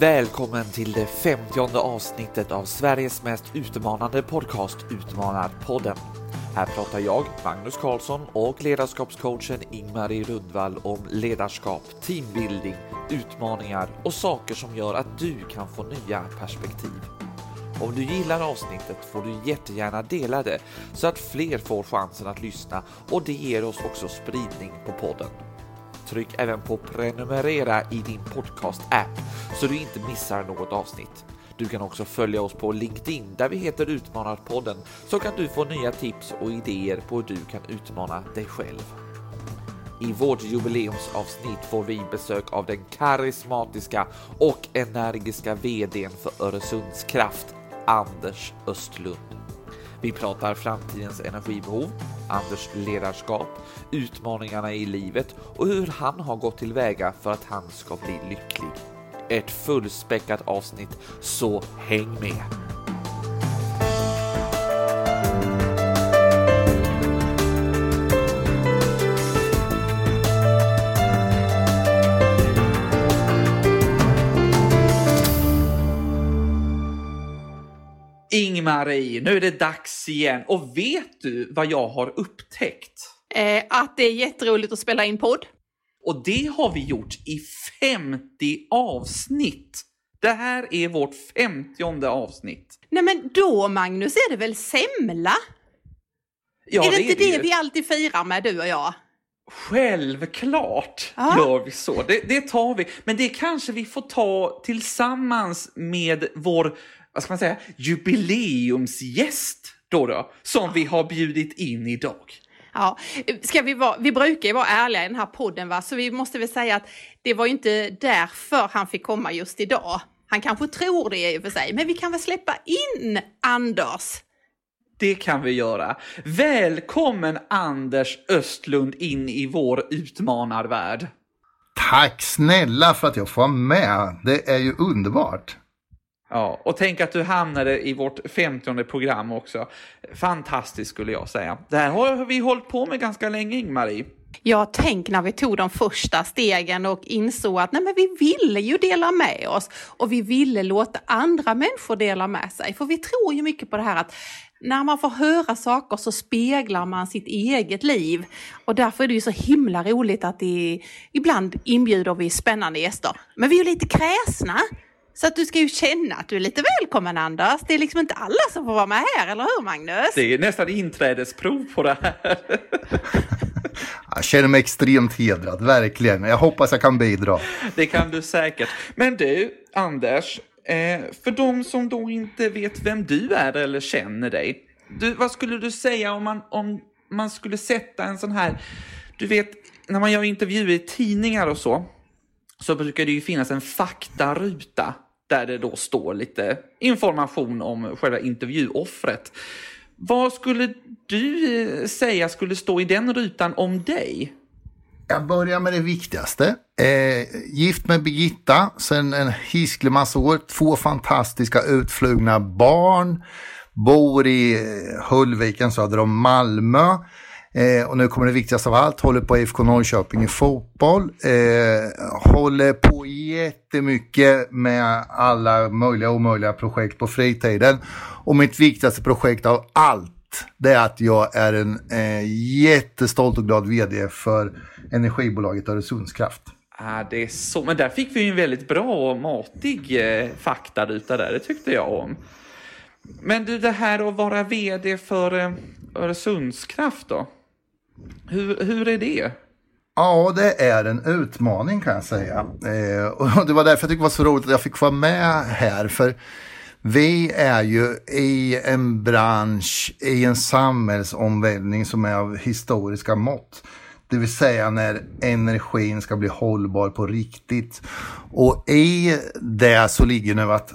Välkommen till det femtionde avsnittet av Sveriges mest utmanande podcast Utmanarpodden. Här pratar jag, Magnus Karlsson och ledarskapscoachen Ingmarie Rundvall om ledarskap, teambuilding, utmaningar och saker som gör att du kan få nya perspektiv. Om du gillar avsnittet får du jättegärna dela det så att fler får chansen att lyssna och det ger oss också spridning på podden. Tryck även på prenumerera i din podcast-app så du inte missar något avsnitt. Du kan också följa oss på LinkedIn där vi heter Utmanarpodden så kan du få nya tips och idéer på hur du kan utmana dig själv. I vårt jubileumsavsnitt får vi besök av den karismatiska och energiska VDn för Öresundskraft, Anders Östlund. Vi pratar framtidens energibehov, Anders ledarskap, utmaningarna i livet och hur han har gått tillväga för att han ska bli lycklig. Ett fullspäckat avsnitt, så häng med! Ingmarie, nu är det dags igen och vet du vad jag har upptäckt? Eh, att det är jätteroligt att spela in podd. Och det har vi gjort i 50 avsnitt. Det här är vårt 50 avsnitt. Nej men då Magnus är det väl semla? Ja, är det, inte det, ju. vi alltid firar med du och jag? Självklart Ja. gör vi så. Det, det tar vi. Men det kanske vi får ta tillsammans med vår, vad ska man säga, jubileumsgäst då då, som vi har bjudit in idag. Ja, ska vi, vara, vi brukar ju vara ärliga i den här podden va, så vi måste väl säga att det var ju inte därför han fick komma just idag. Han kanske tror det i och för sig, men vi kan väl släppa in Anders? Det kan vi göra. Välkommen Anders Östlund in i vår utmanarvärld. Tack snälla för att jag får vara med. Det är ju underbart. Ja, och tänk att du hamnade i vårt 50 program också. Fantastiskt skulle jag säga. Det här har vi hållit på med ganska länge, Ingmarie. Jag tänk när vi tog de första stegen och insåg att nej, men vi ville ju dela med oss och vi ville låta andra människor dela med sig. För vi tror ju mycket på det här att när man får höra saker så speglar man sitt eget liv. Och därför är det ju så himla roligt att det, ibland inbjuder vi spännande gäster. Men vi är ju lite kräsna. Så att du ska ju känna att du är lite välkommen Anders. Det är liksom inte alla som får vara med här, eller hur Magnus? Det är nästan inträdesprov på det här. Jag känner mig extremt hedrad, verkligen. Jag hoppas jag kan bidra. Det kan du säkert. Men du, Anders, eh, för de som då inte vet vem du är eller känner dig, du, vad skulle du säga om man, om man skulle sätta en sån här, du vet, när man gör intervjuer i tidningar och så, så brukar det ju finnas en faktaruta där det då står lite information om själva intervjuoffret. Vad skulle du eh, säga skulle stå i den rutan om dig? Jag börjar med det viktigaste. Eh, gift med Birgitta sen en hisklig massa år. Två fantastiska utflugna barn. Bor i eh, Hullviken söder om Malmö. Eh, och nu kommer det viktigaste av allt. Håller på IFK Norrköping i fotboll. Eh, håller på jättemycket med alla möjliga och omöjliga projekt på fritiden. Och mitt viktigaste projekt av allt det är att jag är en eh, jättestolt och glad vd för energibolaget Öresundskraft. Ah, det är så. Men där fick vi ju en väldigt bra och matig eh, faktaruta där. Det tyckte jag om. Men du, det här att vara vd för eh, Öresundskraft då? Hur, hur är det? Ja, det är en utmaning kan jag säga. Eh, och det var därför jag tyckte det var så roligt att jag fick vara med här. För vi är ju i en bransch, i en samhällsomvälvning som är av historiska mått. Det vill säga när energin ska bli hållbar på riktigt. Och i det så ligger nu att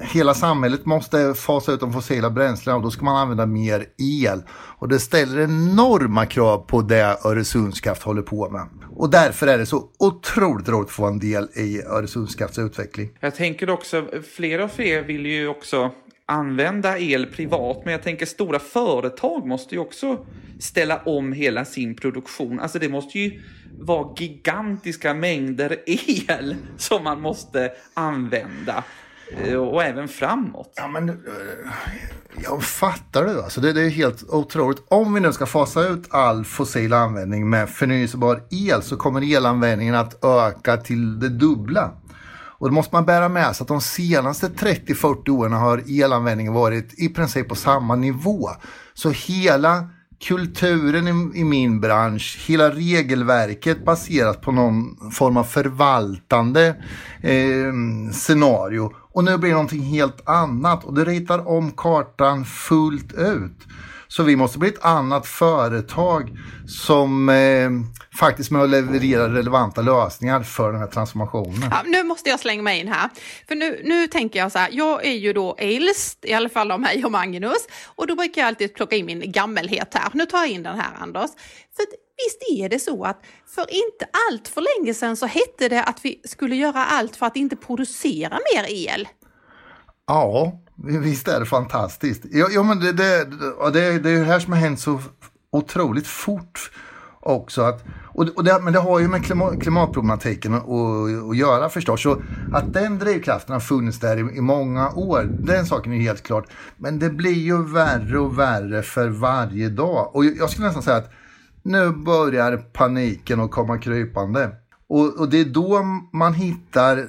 hela samhället måste fasa ut de fossila bränslena och då ska man använda mer el. Och det ställer enorma krav på det Öresundskraft håller på med. Och därför är det så otroligt roligt att få en del i Öresundskrafts utveckling. Jag tänker också, fler och fler vill ju också använda el privat, men jag tänker stora företag måste ju också ställa om hela sin produktion. Alltså det måste ju vara gigantiska mängder el som man måste använda. Och även framåt. Ja, men, eh, jag fattar det. Alltså det, det är helt otroligt. Om vi nu ska fasa ut all fossil användning med förnyelsebar el så kommer elanvändningen att öka till det dubbla. Och då måste man bära med sig att de senaste 30-40 åren har elanvändningen varit i princip på samma nivå. Så hela kulturen i, i, min bransch, hela regelverket baserat på någon form av förvaltande eh, scenario. Och nu blir det någonting helt annat och det ritar om kartan fullt ut. Så vi måste bli ett annat företag som eh, faktiskt med att leverera relevanta lösningar för den här transformationen. Ja, nu måste jag slänga mig in här. För nu, nu tänker jag så här, jag är ju då äldst, i alla fall av mig och Magnus. Och då brukar jag alltid plocka in min gammelhet här. Nu tar jag in den här Anders. För visst är det så att för inte allt för länge sedan så hette det att vi skulle göra allt för att inte producera mer el. Ja, visst är det fantastiskt. Ja, ja men det, det, det, det är det här som har hänt så otroligt fort också. Att, och, och det, men det har ju med klimat, klimatproblematiken att, att göra förstås. Så att den drivkraften har funnits där i, i, många år, den saken är helt klart. Men det blir ju värre och värre för varje dag. Och jag skulle nästan säga att nu börjar paniken att komma krypande. Och, och, det är då man hittar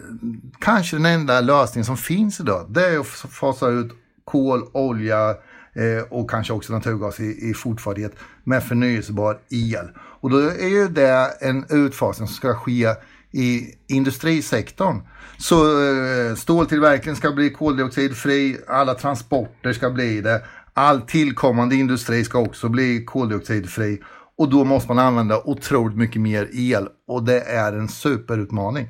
kanske den enda lösningen som finns idag. Det är att fasa ut kol, olja eh, och kanske också naturgas i, i fortfarighet med förnyelsebar el. Och då är ju det en utfasning som ska ske i industrisektorn. Så eh, ståltillverkningen ska bli koldioxidfri, alla transporter ska bli det. All tillkommande industri ska också bli koldioxidfri. Och då måste man använda otroligt mycket mer el och det är en superutmaning.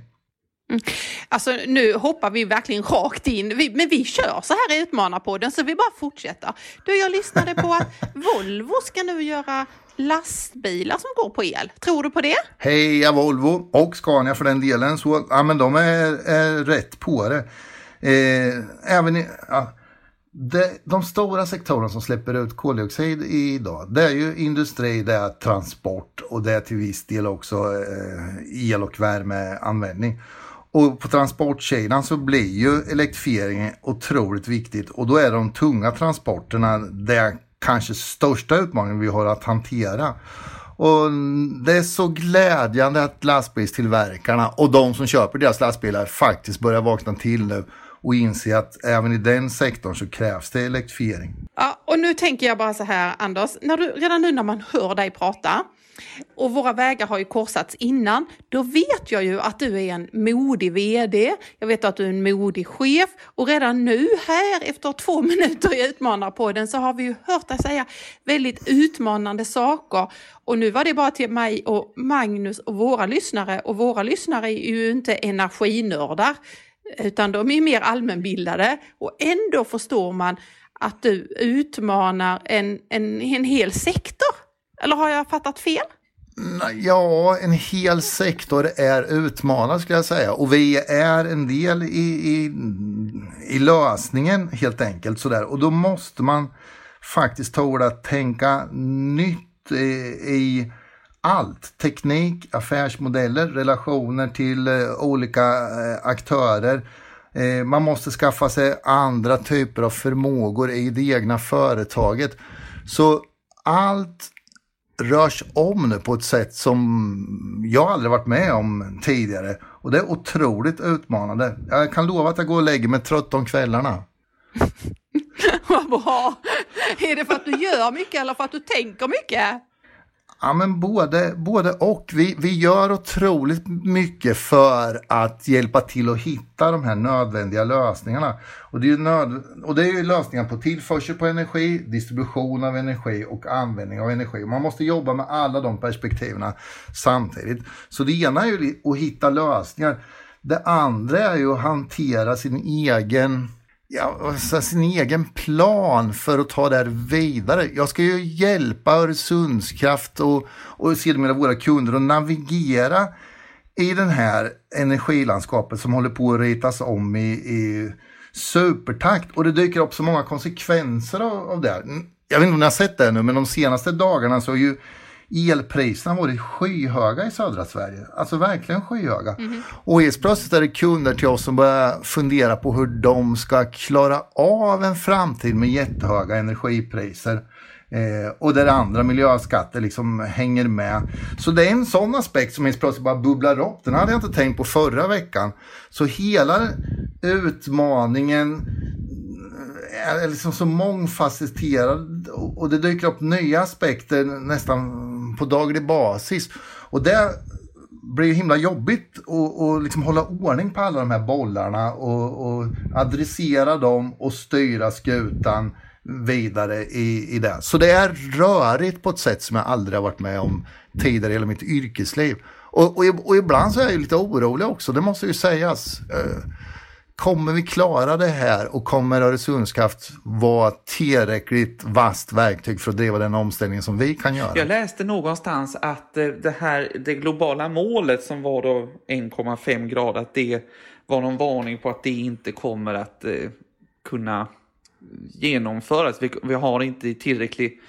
Mm. Alltså nu hoppar vi verkligen rakt in, vi, men vi kör så här i Utmanarpodden så vi bara fortsätter. Du, jag lyssnade på att Volvo ska nu göra lastbilar som går på el. Tror du på det? Heja Volvo och Scania för den delen. Så, ja, men de är, är rätt på det. Eh, även i, ja, det, de stora sektorerna som släpper ut koldioxid idag, det är ju industri, det är transport och det är till viss del också eh, el och värmeanvändning. Och på transportsidan så blir ju elektrifieringen otroligt viktigt och då är de tunga transporterna det kanske största utmaningen vi har att hantera. Och det är så glädjande att lastbilstillverkarna och de som köper deras lastbilar faktiskt börjar vakna till nu och inse att även i den sektorn så krävs det elektrifiering. Ja, och nu tänker jag bara så här Anders, när du, redan nu när man hör dig prata och våra vägar har ju korsats innan, då vet jag ju att du är en modig VD, jag vet att du är en modig chef. Och redan nu här efter två minuter i Utmanarpodden så har vi ju hört dig säga väldigt utmanande saker. Och nu var det bara till mig och Magnus och våra lyssnare. Och våra lyssnare är ju inte energinördar utan de är mer allmänbildade och ändå förstår man att du utmanar en, en, en hel sektor. Eller har jag fattat fel? Mm, ja, en hel sektor är utmanad skulle jag säga och vi är en del i, i, i lösningen helt enkelt. Sådär. Och då måste man faktiskt tåla att tänka nytt i, i allt. Teknik, affärsmodeller, relationer till eh, olika eh, aktörer. Eh, man måste skaffa sig andra typer av förmågor i det egna företaget. Så allt rörs om nu på ett sätt som jag aldrig varit med om tidigare. Och det är otroligt utmanande. Jag kan lova att jag går och lägger mig trött om kvällarna. Vad bra! Är det för att du gör mycket eller för att du tänker mycket? Ja, men både, både och. Vi, vi gör otroligt mycket för att hjälpa till att hitta de här nödvändiga lösningarna. Och det är ju, nöd, och det är ju lösningar på tillförsel på energi, distribution av energi och användning av energi. Man måste jobba med alla de perspektiven samtidigt. Så det ena är ju att hitta lösningar. Det andra är ju att hantera sin egen ja, sin egen plan för att ta det här vidare. Jag ska ju hjälpa Öresundskraft och, och sedermera våra kunder att navigera i den här energilandskapet som håller på att ritas om i, i supertakt och det dyker upp så många konsekvenser av, av det. här. Mm, jag vet inte om ni har sett det nu, men de senaste dagarna så har ju elpriserna varit skyhöga i södra Sverige. Alltså verkligen skyhöga. Och helt plötsligt är det kunder till oss som börjar fundera på hur de ska klara av en framtid med jättehöga energipriser. Eh, och där andra miljöskatter liksom hänger med. Så det är en sån aspekt som helt plötsligt bara bubblar upp. Den hade jag inte tänkt på förra veckan. Så hela utmaningen är liksom så mångfacetterad och det dyker upp nya aspekter nästan på daglig basis. Och det blir ju himla jobbigt att och liksom hålla ordning på alla de här bollarna och, och adressera dem och styra skutan vidare i, i det. Så det är rörigt på ett sätt som jag aldrig har varit med om tidigare i hela mitt yrkesliv. Och, och, och ibland så är jag ju lite orolig också, det måste ju sägas. Eh, Kommer vi klara det här och kommer Öresundskraft vara tillräckligt vasst verktyg för att driva den omställningen som vi kan göra? Jag läste någonstans att eh, det här det globala målet som var då 1,5 grader, att det var någon varning på att det inte kommer att eh, kunna genomföras. Vi, vi har inte tillräcklig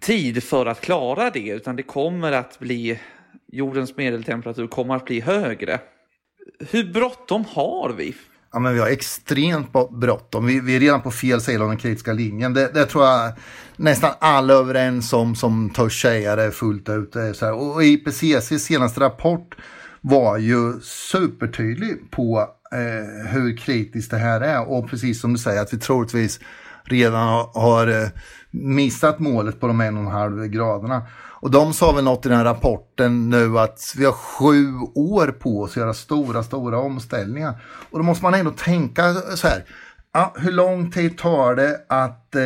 tid för att klara det, utan det kommer att bli jordens medeltemperatur kommer att bli högre. Hur bråttom har vi? Ja, men vi har extremt bråttom. Vi, vi är redan på fel sida av den kritiska linjen. Det, det tror jag nästan alla är överens om som törs säga det fullt ut. Det Så här. Och IPCCs senaste rapport var ju supertydlig på eh, hur kritiskt det här är. Och precis som du säger att vi troligtvis redan har, har eh, missat målet på de en och en halv graderna. Och de sa väl något i den här rapporten nu att vi har sju år på oss att göra stora, stora omställningar. Och då måste man ändå tänka så här. Ja, hur lång tid tar det att eh,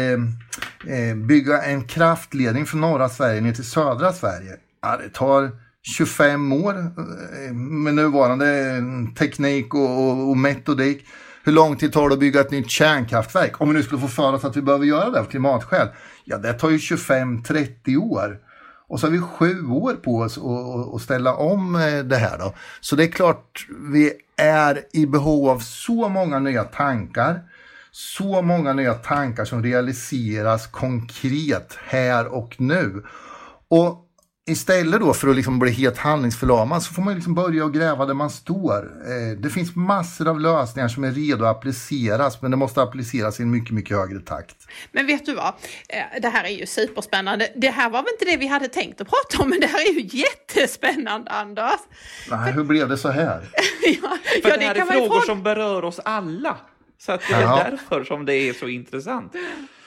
eh bygga en kraftledning från norra Sverige ner till södra Sverige? Ja, det tar 25 år eh, med nuvarande eh, teknik och, och, och metodik. Hur lång tid tar det att bygga ett nytt kärnkraftverk? Om vi nu skulle få för oss att vi behöver göra det av klimatskäl. Ja, det tar ju 25-30 år. Och så har vi sju år på oss att- ställa om eh, det här då. Så det är klart, vi är i behov av så många nya tankar. Så många nya tankar som realiseras konkret här och nu. Och istället då för att liksom bli helt handlingsförlamad så får man liksom börja och gräva där man står. Eh, det finns massor av lösningar som är redo att appliceras men det måste appliceras i en mycket, mycket högre takt. Men vet du vad? Eh, Det här är ju superspännande. Det här var väl inte det vi hade tänkt att prata om, men det här är ju jättespännande, Anders. Nej, hur blev det så här? ja, För ja, det här är frågor fråga- som berör oss alla. Så att det är Ja. därför som det är så intressant.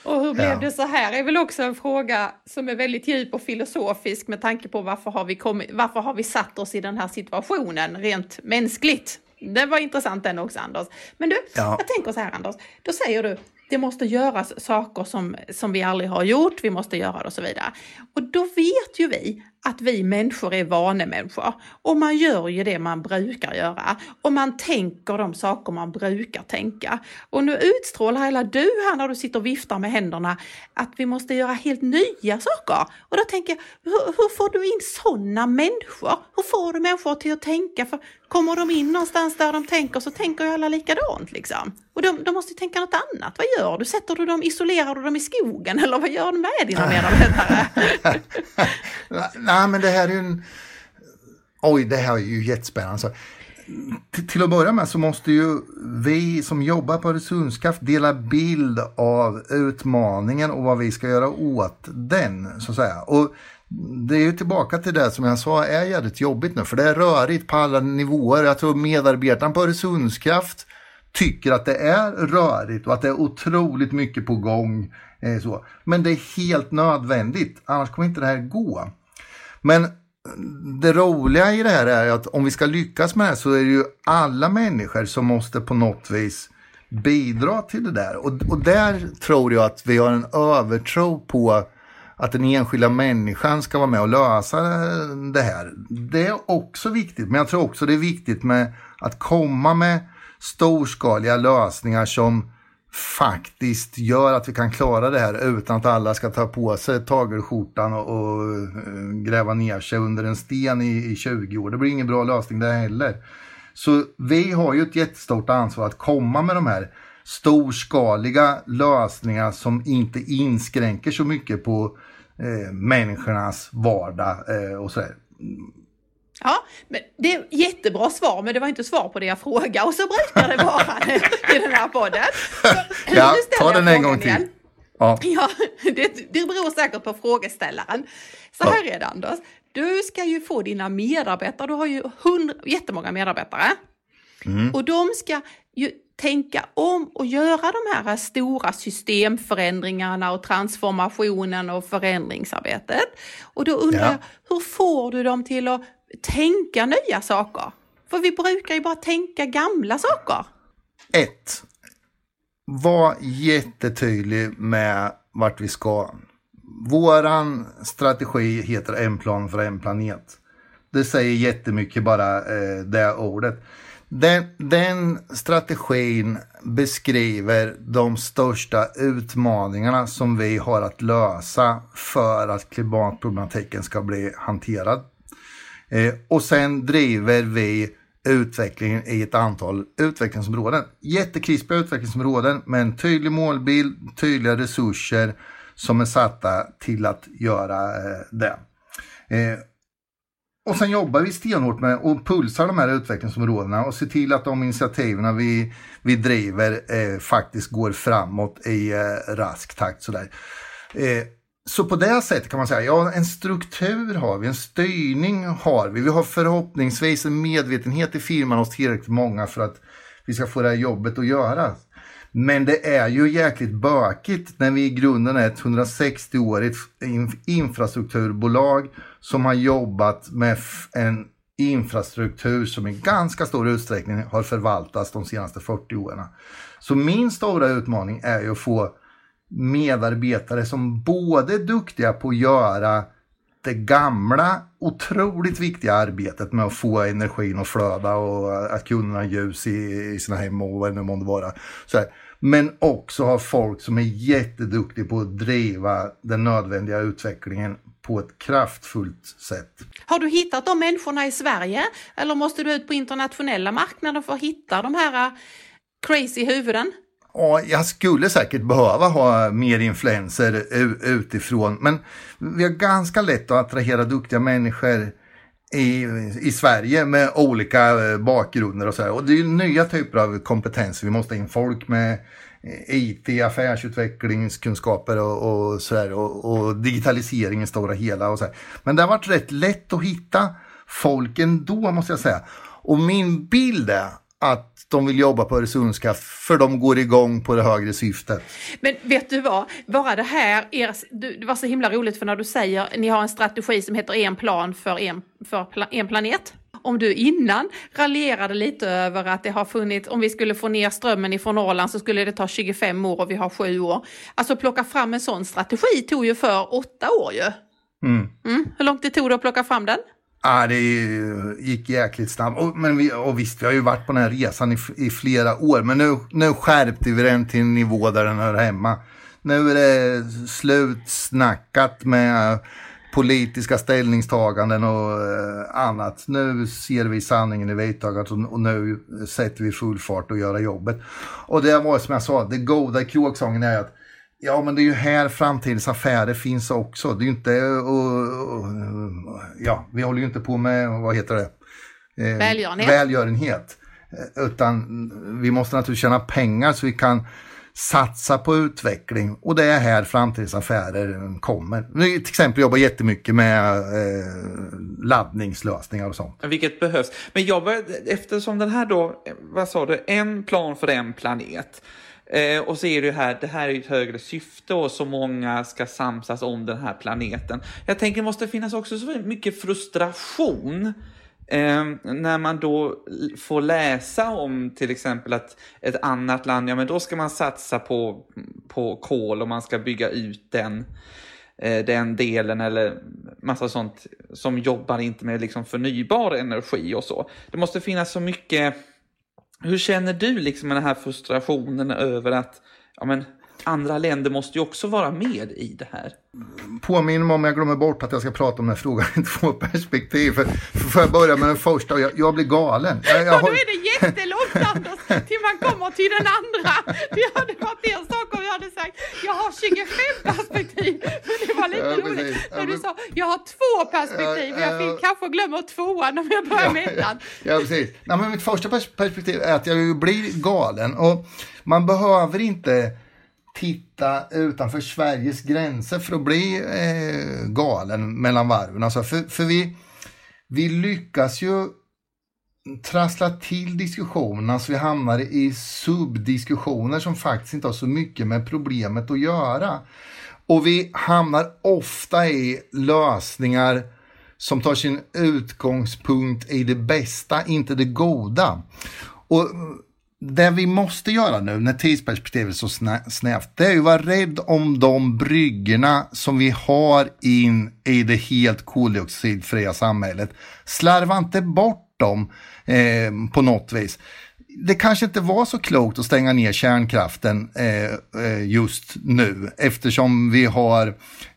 Och hur blev Ja. det så här är väl också en fråga som är väldigt djup och filosofisk med tanke på varför har vi, kommit, varför har vi satt oss i den här situationen rent mänskligt. Det var intressant den också Anders. Men du, Ja. jag tänker så här Anders, då säger du det måste göras saker som, som vi aldrig har gjort, vi måste göra det och så vidare. Och då vet ju vi att vi människor är vanemänniskor och man gör ju det man brukar göra och man tänker de saker man brukar tänka. Och nu utstrålar hela du här när du sitter och viftar med händerna att vi måste göra helt nya saker. Och då tänker jag, hur, hur får du in sådana människor? Hur får du människor till att tänka? För kommer de in någonstans där de tänker så tänker ju alla likadant liksom. Och de, de måste ju tänka något annat. Vad gör du? Sätter du dem, isolerar du dem i skogen eller vad gör du med dina medarbetare? Nej, men det här är ju en... Oj, det här är ju jättespännande. Så, till, till att börja med så måste ju vi som jobbar på Öresundskraft dela bild av utmaningen och vad vi ska göra åt den, så att säga. Och det är ju tillbaka till det som jag sa är jävligt jobbigt nu, för det är rörigt på alla nivåer. Jag tror medarbetarna på Öresundskraft tycker att det är rörigt och att det är otroligt mycket på gång. Eh, så. Men det är helt nödvändigt, annars kommer inte det här gå. Men det roliga i det här är att om vi ska lyckas med det här så är det ju alla människor som måste på något vis bidra till det där. Och, och där tror jag att vi har en övertro på att den enskilda människan ska vara med och lösa det här. Det är också viktigt, men jag tror också det är viktigt med att komma med storskaliga lösningar som faktiskt gör att vi kan klara det här utan att alla ska ta på sig tagelskjortan och, och eh, gräva ner sig under en sten i, i 20 år. Det blir ingen bra lösning det heller. Så vi har ju ett jättestort ansvar att komma med de här storskaliga lösningar som inte inskränker så mycket på eh, människornas vardag eh, och sådär. Ja, men det är jättebra svar, men det var inte svar på det jag frågade och så brukar det vara i den här podden. Så, ja, ta den en gång till. Igen. Ja, ja det, det beror säkert på frågeställaren. Så här ja. är det Anders, du ska ju få dina medarbetare, du har ju hundra, jättemånga medarbetare. Mm. Och de ska ju tänka om och göra de här stora systemförändringarna och transformationen och förändringsarbetet. Och då undrar ja. jag, hur får du dem till att tänka nya saker? För vi brukar ju bara tänka gamla saker. Ett, var jättetydlig med vart vi ska. Våran strategi heter en plan för en planet. Det säger jättemycket bara eh, det ordet. Den, den, strategin beskriver de största utmaningarna som vi har att lösa för att klimatproblematiken ska bli hanterad. Eh, och sen driver vi utvecklingen i ett antal utvecklingsområden. Jättekrispiga utvecklingsområden med en tydlig målbild, tydliga resurser som är satta till att göra eh, det. Eh, och sen jobbar vi stenhårt med att pulsa de här utvecklingsområdena och se till att de initiativen vi, vi driver eh, faktiskt går framåt i eh, rask takt. Sådär. Eh, så på det sättet kan man säga, ja en struktur har vi, en styrning har vi. Vi har förhoppningsvis en medvetenhet i firman hos tillräckligt många för att vi ska få det här jobbet att göra. Men det är ju jäkligt bökigt när vi i grunden är ett 160-årigt infrastrukturbolag som har jobbat med en infrastruktur som i ganska stor utsträckning har förvaltats de senaste 40 åren. Så min stora utmaning är ju att få medarbetare som både är duktiga på att göra det gamla otroligt viktiga arbetet med att få energin att flöda och att kunderna har ljus i, i sina hem och vad det nu månde vara. Så här. Men också ha folk som är jätteduktiga på att driva den nödvändiga utvecklingen på ett kraftfullt sätt. Har du hittat de människorna i Sverige eller måste du ut på internationella marknader för att hitta de här äh, crazy huvuden? Ja, jag skulle säkert behöva ha mer influenser utifrån, men vi har ganska lätt att attrahera duktiga människor i, i Sverige med olika eh, bakgrunder och så här. Och det är ju nya typer av kompetenser. Vi måste ha in folk med eh, IT, affärsutvecklingskunskaper och, och sådär och, och digitalisering i stora hela och så här. Men det har varit rätt lätt att hitta folk ändå måste jag säga. Och min bild är att de vill jobba på Öresundska för de går igång på det högre syftet. Men vet du vad, bara det här, er, det var så himla roligt för när du säger ni har en strategi som heter en plan för en, för en planet. Om du innan raljerade lite över att det har funnits, om vi skulle få ner strömmen ifrån Norrland så skulle det ta 25 år och vi har sju år. Alltså plocka fram en sån strategi tog ju för åtta år ju. Mm. Mm. Hur långt det tog det att plocka fram den? Ja, det gick jäkligt snabbt. Och, men vi, och visst, vi har ju varit på den här resan i, i flera år. Men nu, nu skärpte vi den till en nivå där den hör hemma. Nu är det slutsnackat med eh, politiska ställningstaganden och eh, annat. Nu ser vi sanningen i vitögat och, nu sätter vi full fart och gör jobbet. Och det var som jag sa, det goda i kråksången är att Ja, men det är ju här framtidens affärer finns också. Det är ju inte, och, och, ja, vi håller ju inte på med, vad heter det? Eh, välgörenhet. Välgörenhet. Eh, utan vi måste naturligtvis tjäna pengar så vi kan satsa på utveckling och det är här framtidens affärer kommer. Vi till exempel jobbar jättemycket med eh, laddningslösningar och sånt. Vilket behövs. Men jag började, eftersom den här då, vad sa du, en plan för en planet. Eh, och så är det ju här, det här är ett högre syfte och så många ska samsas om den här planeten. Jag tänker det måste finnas också så mycket frustration eh, när man då får läsa om till exempel att ett annat land, ja men då ska man satsa på, på kol och man ska bygga ut den eh, den delen eller massa sånt som jobbar inte med liksom förnybar energi och så. Det måste finnas så mycket hur känner du liksom med den här frustrationen över att ja, men, andra länder måste ju också vara med i det här. Påminner mig om jag glömmer bort att jag ska prata om den här frågan i två perspektiv. För, för får jag börja med den första? Jag, jag blir galen. Jag, jag Ja, har... då är det jättelångt Anders till man kommer till den andra. Det hade varit en sak om jag hade sagt jag har 25 perspektiv. Men det var lite Ja, roligt precis. Ja, när du sa jag har två perspektiv. Ja, Jag ja. fick kanske glömmer tvåan om jag börjar med ettan. Ja, precis. Nej, men mitt första pers- perspektiv är att jag blir galen. Och man behöver inte titta utanför Sveriges gränser för att bli eh, galen mellan varven. Alltså, för, för vi, vi lyckas ju trassla till diskussionerna så vi hamnar i subdiskussioner som faktiskt inte har så mycket med problemet att göra. Och vi hamnar ofta i lösningar som tar sin utgångspunkt i det bästa, inte det goda. Och det vi måste göra nu när tidsperspektivet är så snä- snävt, det är ju att vara rädd om de bryggorna som vi har in i det helt koldioxidfria samhället. Slarva inte bort dem eh, på något vis. Det kanske inte var så klokt att stänga ner kärnkraften eh, eh just nu eftersom vi har,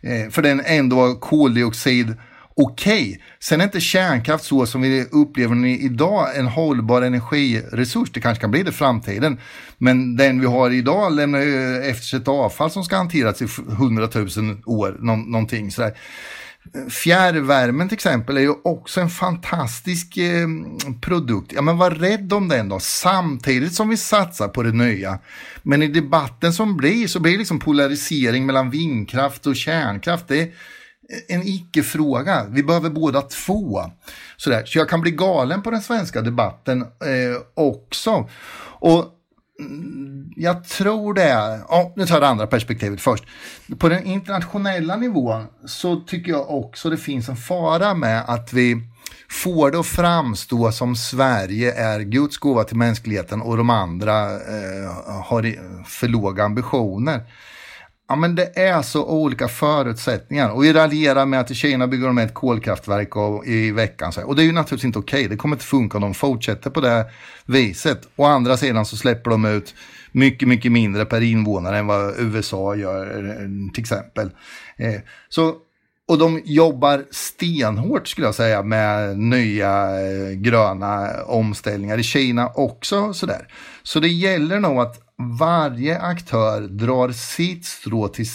eh, för den ändå koldioxid okej. Sen är inte kärnkraft så som vi upplever den idag en hållbar energiresurs. Det kanske kan bli det i framtiden. Men den vi har idag lämnar ju efter sig ett avfall som ska hanteras i hundratusen år. Nå någonting sådär. Fjärrvärmen till exempel är ju också en fantastisk eh, produkt. Ja men var rädd om den då, samtidigt som vi satsar på det nya. Men i debatten som blir så blir det liksom polarisering mellan vindkraft och kärnkraft. Det är en icke-fråga. Vi behöver båda två. Sådär. Så jag kan bli galen på den svenska debatten eh, också. Och mm, jag tror det är, ja, nu tar jag det andra perspektivet först. På den internationella nivån så tycker jag också det finns en fara med att vi får det att framstå som Sverige är Guds gåva till mänskligheten och de andra eh, har för låga ambitioner. Ja men det är så olika förutsättningar och vi raljerar med att i Kina bygger de ett kolkraftverk och, i veckan. Så här. Och det är ju naturligtvis inte okej, det kommer inte funka om de fortsätter på det viset. Å andra sidan så släpper de ut mycket, mycket mindre per invånare än vad USA gör eh, till exempel. Eh, så och de jobbar stenhårt skulle jag säga med nya eh, gröna omställningar i Kina också. Sådär. Så det gäller nog att varje aktör drar sitt strå till,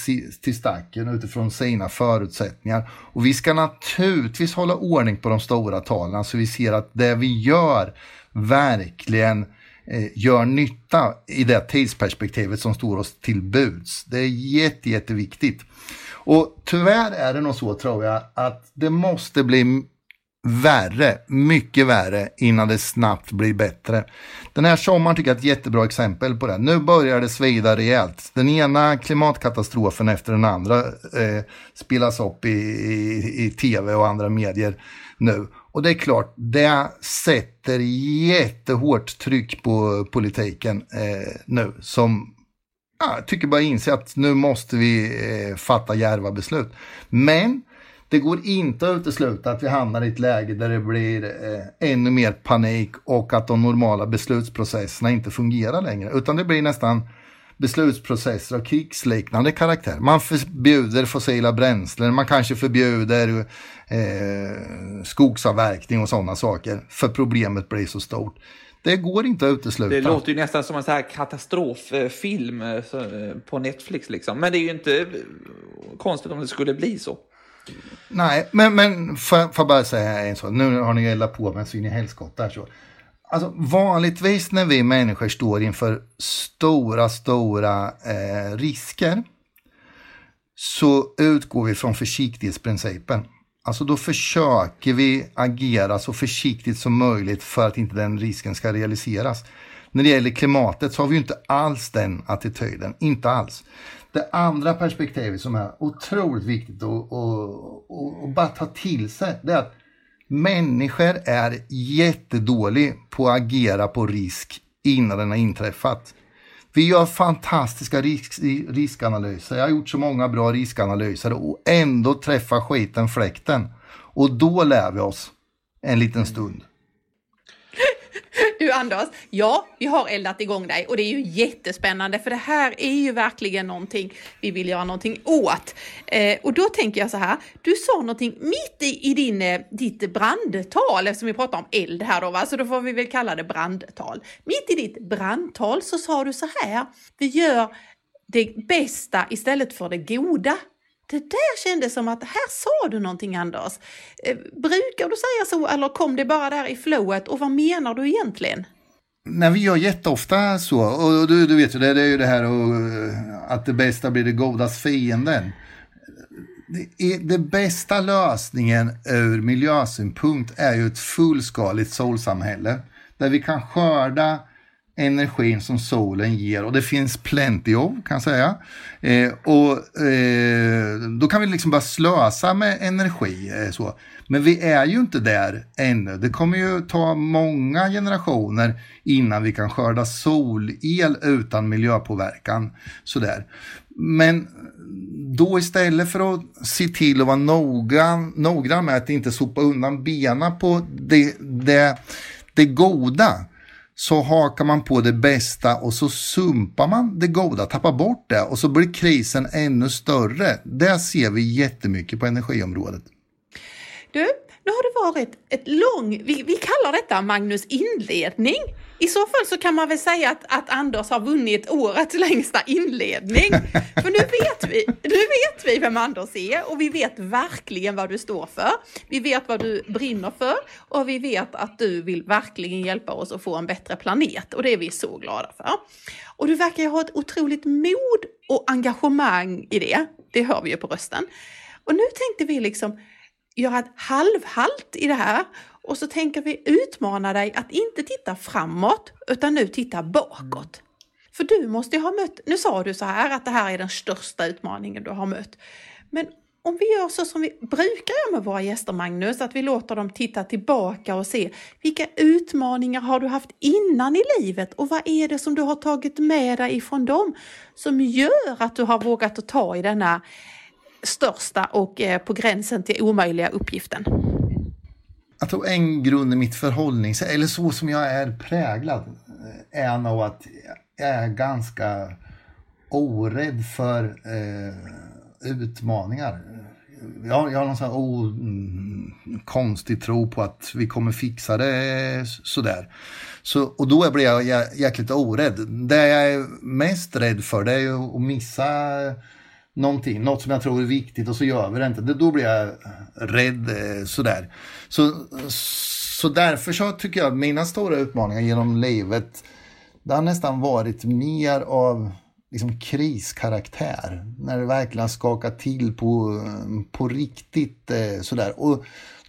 till stacken utifrån sina förutsättningar. Och vi ska naturligtvis hålla ordning på de stora talen så vi ser att det vi gör verkligen eh, gör nytta i det tidsperspektivet som står oss till buds. Det är jätte, jätteviktigt. Och tyvärr är det nog så tror jag att det måste bli värre, mycket värre innan det snabbt blir bättre. Den här sommaren tycker jag är ett jättebra exempel på det. Nu börjar det svida rejält. Den ena klimatkatastrofen efter den andra eh, spelas upp i, i, i tv och andra medier nu. Och det är klart, det sätter jättehårt tryck på politiken eh, nu som jag tycker bara inse att nu måste vi eh, fatta järva beslut. Men det går inte att utesluta att vi hamnar i ett läge där det blir eh, ännu mer panik och att de normala beslutsprocesserna inte fungerar längre. Utan det blir nästan beslutsprocesser av krigsliknande karaktär. Man förbjuder fossila bränslen, man kanske förbjuder eh, skogsavverkning och sådana saker. För problemet blir så stort. Det går inte att utesluta. Det låter ju nästan som en så här katastroffilm eh, eh, på Netflix liksom. Men det är ju inte eh, konstigt om det skulle bli så. Nej, men, men får jag bara säga en sak. Nu har ni eldat på med så in i helskotta så. Alltså vanligtvis när vi människor står inför stora, stora eh, risker så utgår vi från försiktighetsprincipen. Alltså då försöker vi agera så försiktigt som möjligt för att inte den risken ska realiseras. När det gäller klimatet så har vi ju inte alls den attityden, inte alls. Det andra perspektivet som är otroligt viktigt att, att, att, bara ta till sig, det är att människor är jättedåliga på att agera på risk innan den har inträffat. Vi gör fantastiska risk, riskanalyser. Jag har gjort så många bra riskanalyser och ändå träffar skiten fläkten. Och då lär vi oss en liten stund. Du Anders, ja, vi har eldat igång dig och det är ju jättespännande för det här är ju verkligen någonting vi vill göra någonting åt. Eh, och då tänker jag så här, du sa någonting mitt i, i din, eh, ditt brandtal, eftersom vi pratar om eld här då, va? så då får vi väl kalla det brandtal. Mitt i ditt brandtal så sa du så här, vi gör det bästa istället för det goda. Det där kändes som att här sa du någonting Anders. Eh, brukar du säga så eller kom det bara där i flowet och vad menar du egentligen? Nej, vi gör jätteofta så. Och du, du vet ju, det, det är ju det här och, eh, att det bästa blir det godas fienden. Det, är, det bästa lösningen ur miljösynpunkt är ju ett fullskaligt solsamhälle. Där vi kan skörda energin som solen ger och det finns plenty av kan jag säga. Eh, och eh, då kan vi liksom bara slösa med energi. Eh, så. Men vi är ju inte där ännu. Det kommer ju ta många generationer innan vi kan skörda solel utan miljöpåverkan. Sådär. Men då istället för att se till att vara noggrann, noggrann med att inte sopa undan benen på det, det, det goda så hakar man på det bästa och så sumpar man det goda, tappar bort det och så blir krisen ännu större. Det ser vi jättemycket på energiområdet. Du, nu har det varit ett lång, vi, vi kallar detta Magnus inledning. I så fall så kan man väl säga att, att Anders har vunnit årets längsta inledning. För nu vet, vi, nu vet vi vem Anders är och vi vet verkligen vad du står för. Vi vet vad du brinner för och vi vet att du vill verkligen hjälpa oss att få en bättre planet och det är vi så glada för. Och du verkar ju ha ett otroligt mod och engagemang i det. Det hör vi ju på rösten. Och nu tänkte vi liksom göra ett halvhalt i det här och så tänker vi utmana dig att inte titta framåt utan nu titta bakåt. För du måste ju ha mött, nu sa du så här att det här är den största utmaningen du har mött. Men om vi gör så som vi brukar göra med våra gäster Magnus, att vi låter dem titta tillbaka och se vilka utmaningar har du haft innan i livet och vad är det som du har tagit med dig ifrån dem som gör att du har vågat att ta i denna största och eh, på gränsen till omöjliga uppgiften? Jag tror en grund i mitt förhållningssätt, eller så som jag är präglad, eh, är nog att jag är ganska orädd för eh, utmaningar. Jag, jag har någon sån här oh, konstig tro på att vi kommer fixa det eh, sådär. Så, och då blir jag jäkligt orädd. Det jag är mest rädd för det är ju att missa någonting, något som jag tror är viktigt och så gör vi det inte. Då blir jag rädd eh, sådär. Så, så därför så tycker jag att mina stora utmaningar genom livet, det har nästan varit mer av liksom kriskaraktär. När det verkligen skakar till på, på riktigt eh, sådär. Och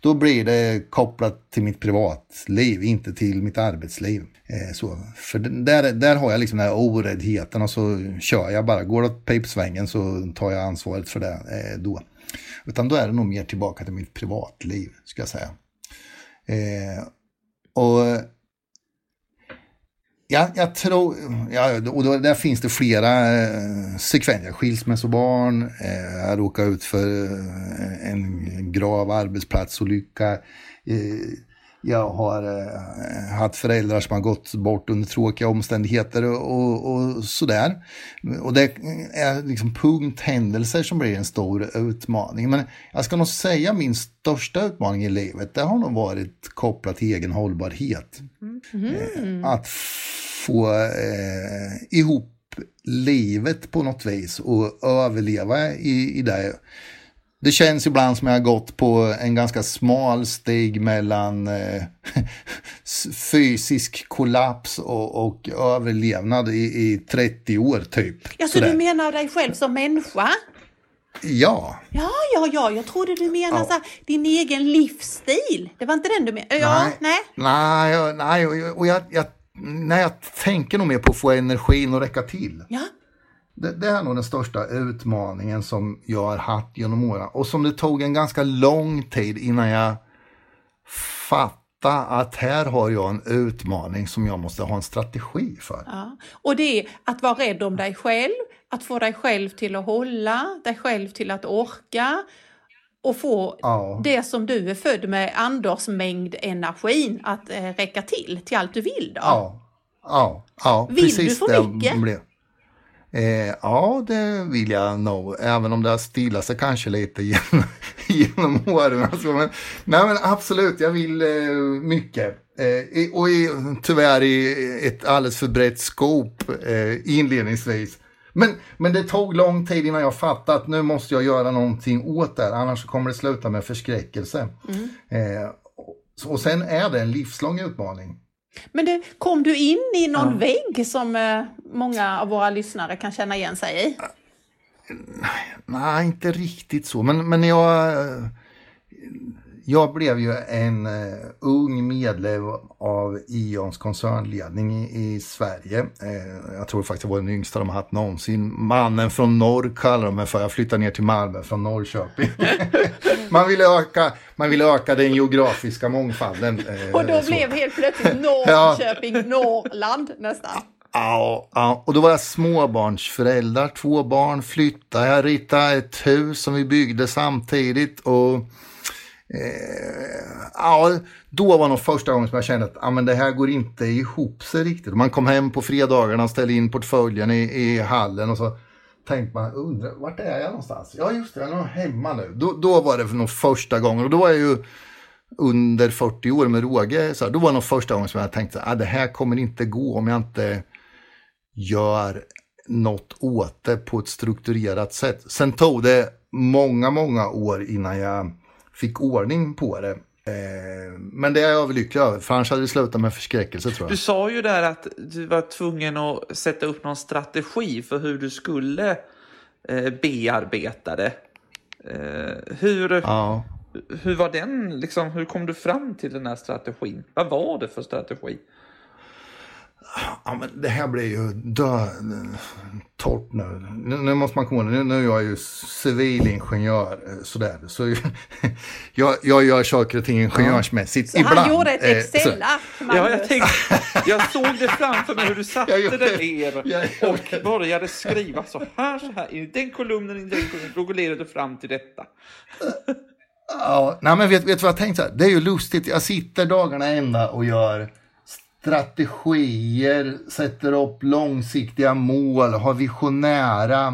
då blir det kopplat till mitt privatliv, inte till mitt arbetsliv. Eh, så, för där, där har jag liksom den här oräddheten och så kör jag bara. Går det åt pipsvängen så tar jag ansvaret för det eh, då. Utan då är det nog mer tillbaka till mitt privatliv, ska jag säga. Eh, och Ja, jag tror, ja, och då, där finns det flera eh, sekvenser. Skilsmässobarn, eh, jag råkade ut för eh, en grav arbetsplatsolycka. Eh, jag har eh, haft föräldrar som har gått bort under tråkiga omständigheter och, och sådär. Och det är liksom punkthändelser som blir en stor utmaning. Men jag ska nog säga min största utmaning i livet, det har nog varit kopplat till egen hållbarhet. Mm. Eh, att få eh, ihop livet på något vis och överleva i, i det. Det känns ibland som jag har gått på en ganska smal stig mellan eh, fysisk kollaps och, och överlevnad i, i, 30 år typ. Ja, så du menar dig själv som människa? Ja. Ja, ja, ja, jag trodde du menade ja. så här, din egen livsstil. Det var inte den du menade? Ja, nej. Nej, nej, och jag, jag, nej, jag tänker nog mer på att få energin att räcka till. Ja. Det, det, är nog den största utmaningen som jag har haft genom åren och som det tog en ganska lång tid innan jag fattade att här har jag en utmaning som jag måste ha en strategi för. Ja. Och det är att vara rädd om dig själv, att få dig själv till att hålla, dig själv till att orka och få Ja. det som du är född med, Andersmängd energin, att eh, räcka till till allt du vill då? Ja, ja, ja. Vill precis du det mycket? Eh, ja, det vill jag nog, även om det har stilat sig kanske lite genom, genom åren. Alltså, men, nej, men absolut, jag vill eh, mycket. Eh, och i, tyvärr i ett alldeles för brett scope eh, inledningsvis. Men, men det tog lång tid innan jag fattade att nu måste jag göra någonting åt det här, annars kommer det sluta med förskräckelse. Eh, och, och sen är det en livslång utmaning. Men det, kom du in i någon vägg som eh, många av våra lyssnare kan känna igen sig i? Nej, inte riktigt så. Men, men jag, jag blev ju en uh, ung medlem av Ions koncernledning i, i Sverige. Uh, jag tror faktiskt jag var den yngsta de haft någonsin. Mannen från norr kallar de mig för. Jag flyttade ner till Malmö från Norrköping. man, ville öka, man ville öka den geografiska mångfalden. uh, Och då så. blev helt plötsligt Norrköping Norrland nästan. Ja, ja, och då var jag småbarnsförälder, två barn, flyttade, jag ritade ett hus som vi byggde samtidigt och eh, ja, då var nog första gången som jag kände att ja, men det här går inte ihop sig riktigt. Man kom hem på fredagarna och ställde in portföljen i, i hallen och så tänkte man, undrar, vart är jag någonstans? Ja just det, jag är nog hemma nu. Då, då var det nog första gången och då var jag ju under 40 år med råge. Så här, då var det nog första gången som jag tänkte att ah, det här kommer inte gå om jag inte gör något åt det på ett strukturerat sätt. Sen tog det många, många år innan jag fick ordning på det. Eh, men det är jag överlycklig över, för annars hade det slutat med förskräckelse tror Du jag. sa ju där att du var tvungen att sätta upp någon strategi för hur du skulle eh, bearbeta det. Eh, hur, Ja. hur var den, liksom, hur kom du fram till den här strategin? Vad var det för strategi? Ja, men det här blir ju dö, torrt nu. nu. Nu måste man komma nu, nu är jag ju civilingenjör eh, sådär. Så jag, jag gör saker och ting ingenjörsmässigt Så ibland. han gjorde ett eh, Excel-ark, Ja, jag, tänkte, jag såg det framför mig hur du satte Jag gjorde- dig ner och började skriva så här, så här. I den kolumnen, i den kolumnen, leder du fram till detta. Ja, nej men vet, vet du vad jag tänkte? Det är ju lustigt, jag sitter dagarna ända och gör strategier, sätter upp långsiktiga mål, har visionära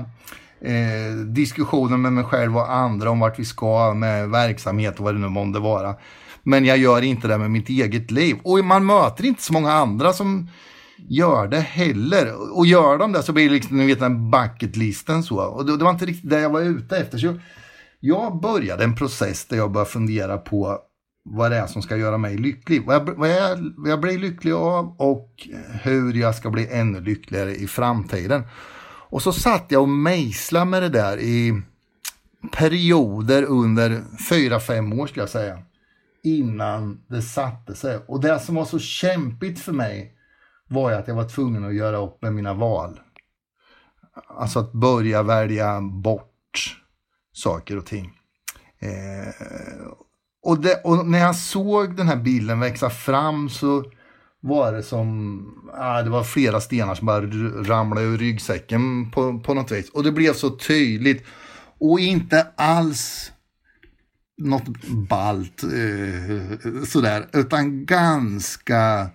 eh, diskussioner med mig själv och andra om vart vi ska med verksamhet och vad det nu månde vara. Men jag gör inte det med mitt eget liv. Och man möter inte så många andra som gör det heller. Och gör de det så blir det liksom, ni vet den bucketlisten så. Och det, det var inte riktigt det jag var ute efter. Så jag, jag började en process där jag började fundera på vad det är som ska göra mig lycklig. Vad jag, vad jag, vad jag blir lycklig av och hur jag ska bli ännu lyckligare i framtiden. Och så satt jag och mejslade med det där i perioder under fyra fem år skulle jag säga. Innan det satte sig. Och det som var så kämpigt för mig var ju att jag var tvungen att göra upp med mina val. Alltså att börja välja bort saker och ting. Eh, och, det, och när jag såg den här bilden växa fram så var det som, ah, det var flera stenar som bara ramlade ur ryggsäcken på, på något vis. Och det blev så tydligt. Och inte alls något balt eh, sådär, utan ganska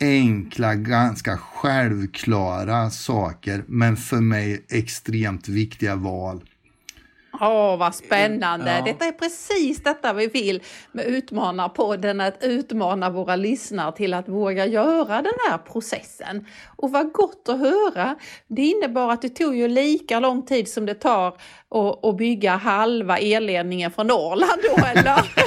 enkla, ganska självklara saker, men för mig extremt viktiga val. Åh, vad spännande. Ja. Detta är precis detta vi vill med Utmanarpodden, att utmana våra lyssnare till att våga göra den här processen. Och vad gott att höra. Det innebar att det tog ju lika lång tid som det tar att, att bygga halva elledningen från Norrland då, eller?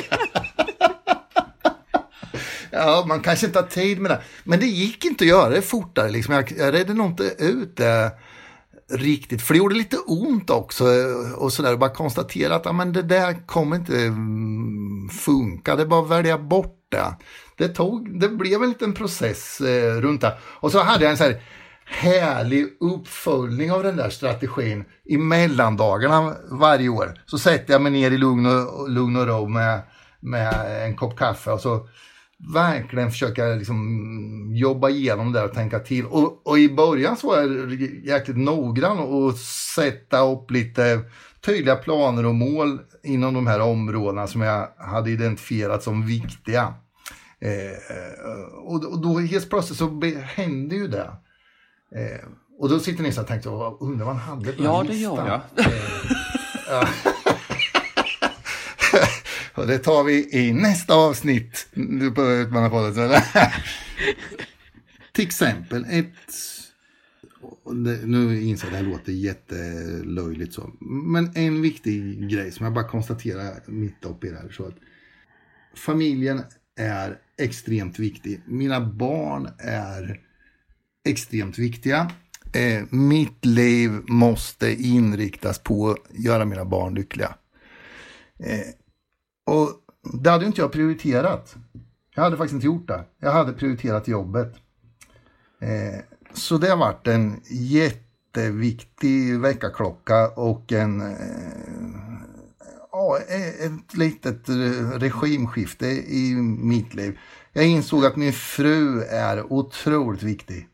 Ja, man kanske inte har tid med det. Men det gick inte att göra det fortare. Liksom. Jag, jag redde nog inte ut det riktigt. För det gjorde lite ont också. Eh, och sådär. Bara konstatera att ja, men det där kommer inte mm, funka. Det är bara att välja bort det. Det, tog, det blev en liten process eh, runt det. Och så hade jag en så här härlig uppföljning av den där strategin i mellandagarna varje år. Så sätter jag mig ner i lugn och, lugn och ro med, med en kopp kaffe och så verkligen försöka liksom jobba igenom det och tänka till. Och, och i början så var jag jäkligt noggrann och sätta upp lite tydliga planer och mål inom de här områdena som jag hade identifierat som viktiga. Eh, och, och då helt plötsligt så hände ju det. Eh, och då sitter ni så och tänker, undrar vad han hade på Ja, det gör listan. jag. Eh, ja. och det tar vi i nästa avsnitt på Utmanarpodden. Till exempel ett nu inser jag att det här låter jättelöjligt så. Men en viktig grej som jag bara konstaterar mitt uppe i det här. Så att familjen är extremt viktig. Mina barn är extremt viktiga. Eh, mitt liv måste inriktas på att göra mina barn lyckliga. Eh, och det hade inte jag prioriterat. Jag hade faktiskt inte gjort det. Jag hade prioriterat jobbet. Eh, så det har varit en jätteviktig väckarklocka och en eh, eh ett litet regimskifte i mitt liv. Jag insåg att min fru är otroligt viktig.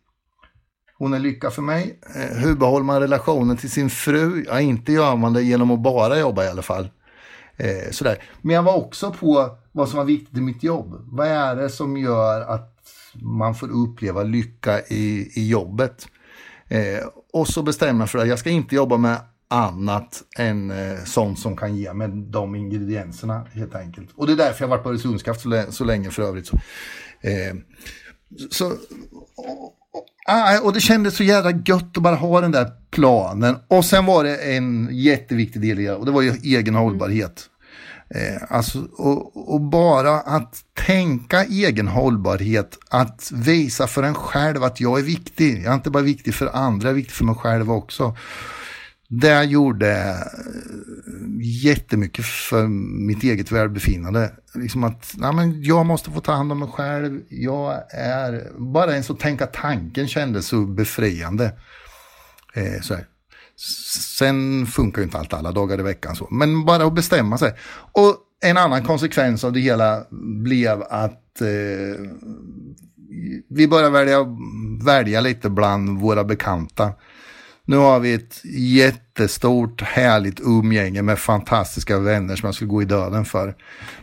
Hon är lycka för mig. Eh, hur behåller man relationen till sin fru? Ja, inte gör man det genom att bara jobba i alla fall. Eh, sådär. Men jag var också på vad som var viktigt i mitt jobb. Vad är det som gör att man får uppleva lycka i, i jobbet? Eh, och så bestämmer jag för att jag ska inte jobba med annat än eh, sånt som kan ge mig de ingredienserna helt enkelt. Och det är därför jag varit på Öresundskraft så, så länge för övrigt. Så, eh, så och, ah, och det kändes så jävla gött att bara ha den där planen. Och sen var det en jätteviktig del i det och det var ju egen hållbarhet. Eh, alltså, och, och, bara att tänka egen hållbarhet, att visa för en själv att jag är viktig. Jag är inte bara viktig för andra, jag är viktig för mig själv också. Det gjorde eh, jättemycket för mitt eget välbefinnande. Liksom att nej men jag måste få ta hand om mig själv. Jag är, bara ens att tänka tanken kändes så befriande. Eh, så här. Sen funkar ju inte allt alla dagar i veckan så. Men bara att bestämma sig. Och en annan konsekvens av det hela blev att eh, vi började välja, välja lite bland våra bekanta. Nu har vi ett jättestort härligt umgänge med fantastiska vänner som jag skulle gå i döden för.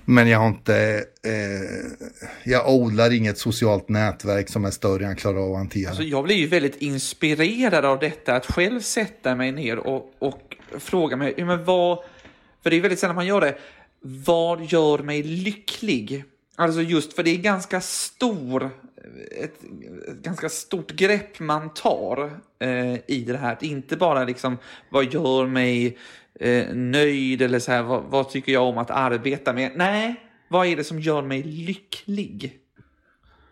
Men jag har inte, eh, jag odlar inget socialt nätverk som är större än jag klarar av att hantera. Alltså, jag blir ju väldigt inspirerad av detta, att själv sätta mig ner och, och fråga mig, men vad, för det är väldigt sällan man gör det, vad gör mig lycklig? Alltså just för det är ganska stor ett, ett ganska stort grepp man tar eh, i det här. Inte bara liksom vad gör mig eh, nöjd eller så här, vad, vad, tycker jag om att arbeta med? Nej, vad är det som gör mig lycklig?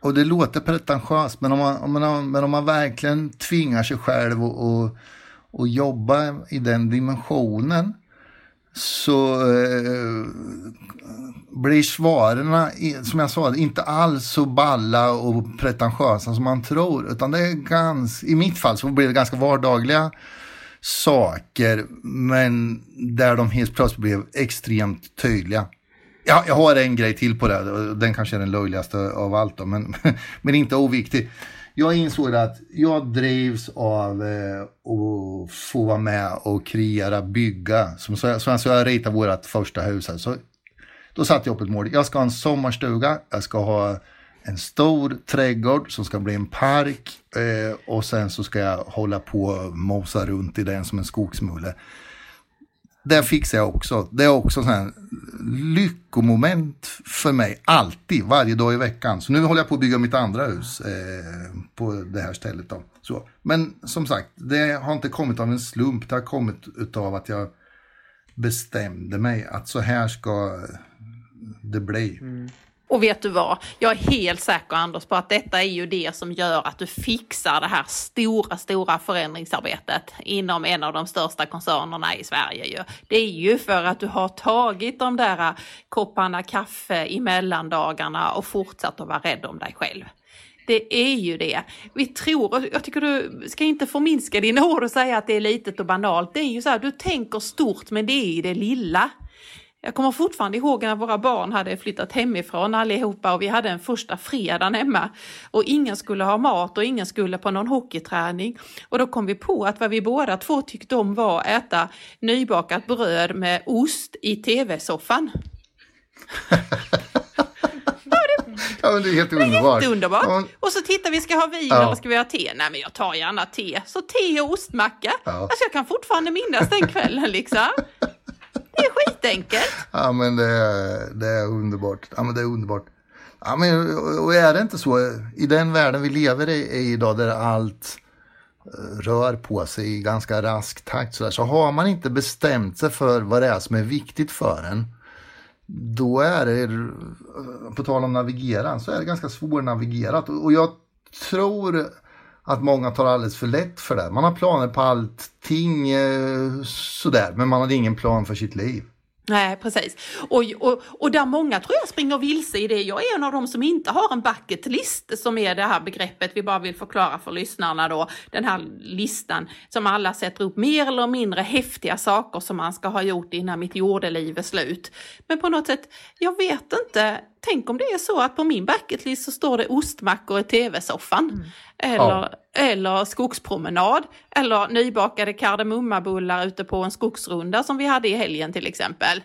Och det låter pretentiöst, men om man, om man, men om man verkligen tvingar sig själv och, och, och jobba i den dimensionen så eh, blir svaren, som jag sa, inte alls så balla och pretentiösa som man tror. Utan det är ganska, i mitt fall så blir det ganska vardagliga saker, men där de helt plötsligt blev extremt tydliga. Ja, jag har en grej till på det, den kanske är den löjligaste av allt då, men, men inte oviktig jag insåg att jag drivs av eh, att få vara med och kreera, bygga. Som så, så, så jag ritade vårt första hus. Här. Så, då satte jag upp ett mål. Jag ska ha en sommarstuga, jag ska ha en stor trädgård som ska bli en park eh, och sen så ska jag hålla på och mosa runt i den som en skogsmulle det fixar jag också. Det är också sån lyckomoment för mig, alltid, varje dag i veckan. Så nu håller jag på att bygga mitt andra hus eh, på det här stället. Då. Så. Men som sagt, det har inte kommit av en slump, det har kommit av att jag bestämde mig att så här ska det bli. Mm. Och vet du vad? Jag är helt säker Anders på att detta är ju det som gör att du fixar det här stora, stora förändringsarbetet inom en av de största koncernerna i Sverige. Ju. Det är ju för att du har tagit de där kopparna kaffe i mellandagarna och fortsatt att vara rädd om dig själv. Det är ju det. Vi tror, jag tycker du ska inte förminska dina ord och säga att det är litet och banalt. Det är ju så här, du tänker stort men det är i det lilla. Jag kommer fortfarande ihåg när våra barn hade flyttat hemifrån allihopa och vi hade en första fredagen hemma och ingen skulle ha mat och ingen skulle på någon hockeyträning. Och då kom vi på att vad vi båda två tyckte om var att äta nybakat bröd med ost i tv-soffan. Ja, men det är helt underbart. Ja, Och så tittar vi, ska ha vin Ja. eller ska vi ha te? Nej men jag tar gärna te. Så te och ostmacka. Ja. Alltså jag kan fortfarande minnas den kvällen liksom. Det är skitenkelt. Ja, men det är, det är underbart. Ja, men det är underbart. Ja, men, och- är det inte så i den världen vi lever i, i idag där allt eh, rör på sig i ganska rask takt så, där, så har man inte bestämt sig för vad det är som är viktigt för en då är det, eh, på tal om navigera, så är det ganska svårnavigerat. Och jag tror att många tar alldeles för lätt för det. Man har planer på allting eh, sådär, men man har ingen plan för sitt liv. Nej, precis. Och, och, och där många tror jag springer vilse i det. Jag är en av dem som inte har en bucket list som är det här begreppet vi bara vill förklara för lyssnarna då. Den här listan som alla sätter upp mer eller mindre häftiga saker som man ska ha gjort innan mitt jordeliv är slut. Men på något sätt, jag vet inte. Tänk om det är så att på min bucket list så står det ostmackor i tv-soffan. Eller, Ja. eller skogspromenad. Eller nybakade kardemummabullar ute på en skogsrunda som vi hade i helgen till exempel.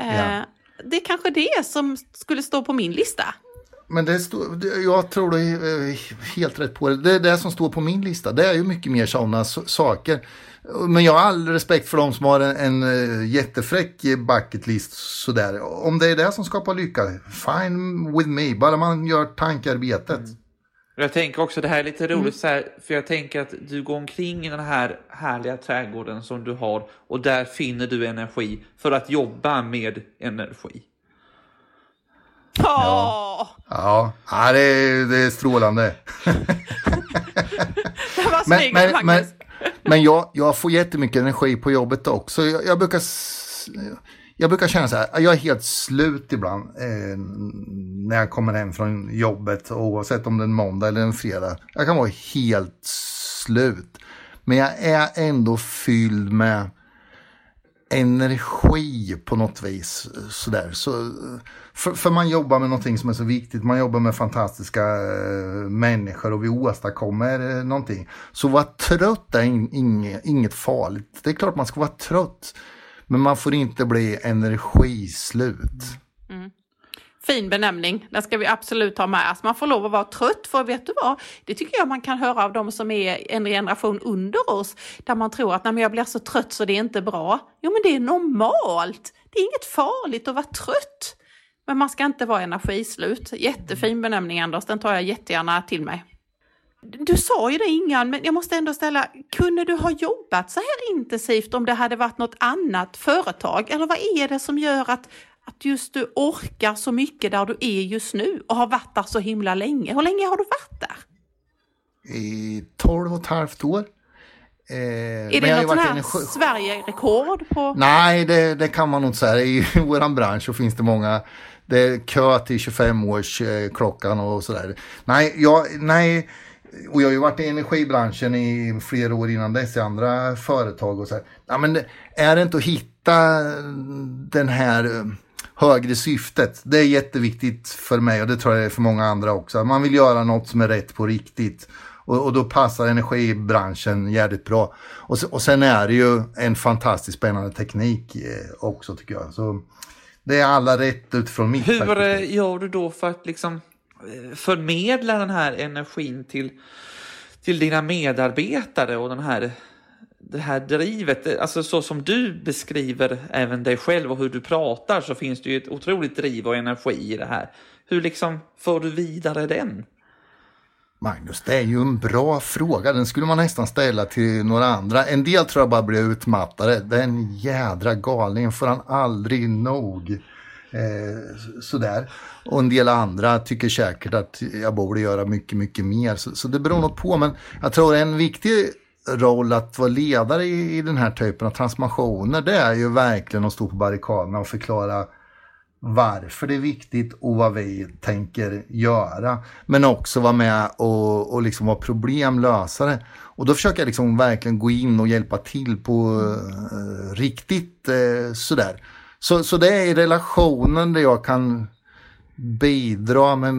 Eh, Ja. Det är kanske det som skulle stå på min lista. Men det står, det- jag tror du är eh, helt rätt på det. Det är det som står på min lista. Det är ju mycket mer sådana saker. Men jag har all respekt för de som har en, en eh, jättefräck bucket list sådär. Om det är det som skapar lycka, fine with me. Bara man gör tankearbetet. Jag tänker också det här är lite roligt Mm. så här, för jag tänker att du går omkring i den här härliga trädgården som du har och där finner du energi för att jobba med energi. Åh, Ja, ja det, är, det är strålande. det var Men, snyggt men, Magnus. men, men jag, jag får jättemycket energi på jobbet också. Jag, jag, brukar, jag brukar känna så här, jag är helt slut ibland eh, när jag kommer hem från jobbet, oavsett om det är en måndag eller en fredag. Jag kan vara helt slut. Men jag är ändå fylld med energi på något vis. Sådär. Så, för, för man jobbar med någonting som är så viktigt. Man jobbar med fantastiska eh, människor och vi åstadkommer eh, någonting. Så vara trött är in, in, inget farligt. Det är klart man ska vara trött. Men man får inte bli energislut. Fin benämning, den ska vi absolut ha med Alltså Man får lov att vara trött, för vet du vad? Det tycker jag man kan höra av de som är en generation under oss, där man tror att Nej, men jag blir så trött så det är inte bra. Jo, men det är normalt. Det är inget farligt att vara trött. Men man ska inte vara energislut. Jättefin benämning Anders, den tar jag jättegärna till mig. Du sa ju det innan, men jag måste ändå ställa, kunde du ha jobbat så här intensivt om det hade varit något annat företag? Eller vad är det som gör att, att just du orkar så mycket där du är just nu och har varit där så himla länge? Hur länge har du varit där? I 12 och ett halvt år. Eh, Är det något sånt här energi- Sverige-rekord på? Nej, det, det kan man nog inte säga. I vår bransch så finns det många. Det är kö till 25 års eh, klockan och sådär. Nej, jag, nej, och jag har ju varit i energibranschen i flera år innan dess i andra företag och så här. Ja, men är det inte att hitta den här eh, högre syftet. Det är jätteviktigt för mig och det tror jag det är för många andra också. Man vill göra något som är rätt på riktigt. Och, och då passar energibranschen jävligt bra. Och, och sen är det ju en fantastiskt spännande teknik eh, också tycker jag. Så det är alla rätt utifrån mitt Hur perspektiv. eh, gör du då för att liksom eh, förmedla den här energin till, till dina medarbetare och den här, det här drivet? Alltså så som du beskriver även dig själv och hur du pratar så finns det ju ett otroligt driv och energi i det här. Hur liksom får du vidare den? Magnus, det är ju en bra fråga. Den skulle man nästan ställa till några andra. En del tror jag bara blir utmattade. Den jädra galningen får han aldrig nog. Eh, sådär. Och en del andra tycker säkert att jag borde göra mycket, mycket mer. Så, så det beror nog på. Men jag tror en viktig roll att vara ledare i, i den här typen av transformationer, det är ju verkligen att stå på barrikaderna och förklara varför det är viktigt och vad vi tänker göra. Men också vara med och, och liksom vara problemlösare. Och då försöker jag liksom verkligen gå in och hjälpa till på eh, riktigt eh, sådär. Så, så det är i relationen där jag kan bidra med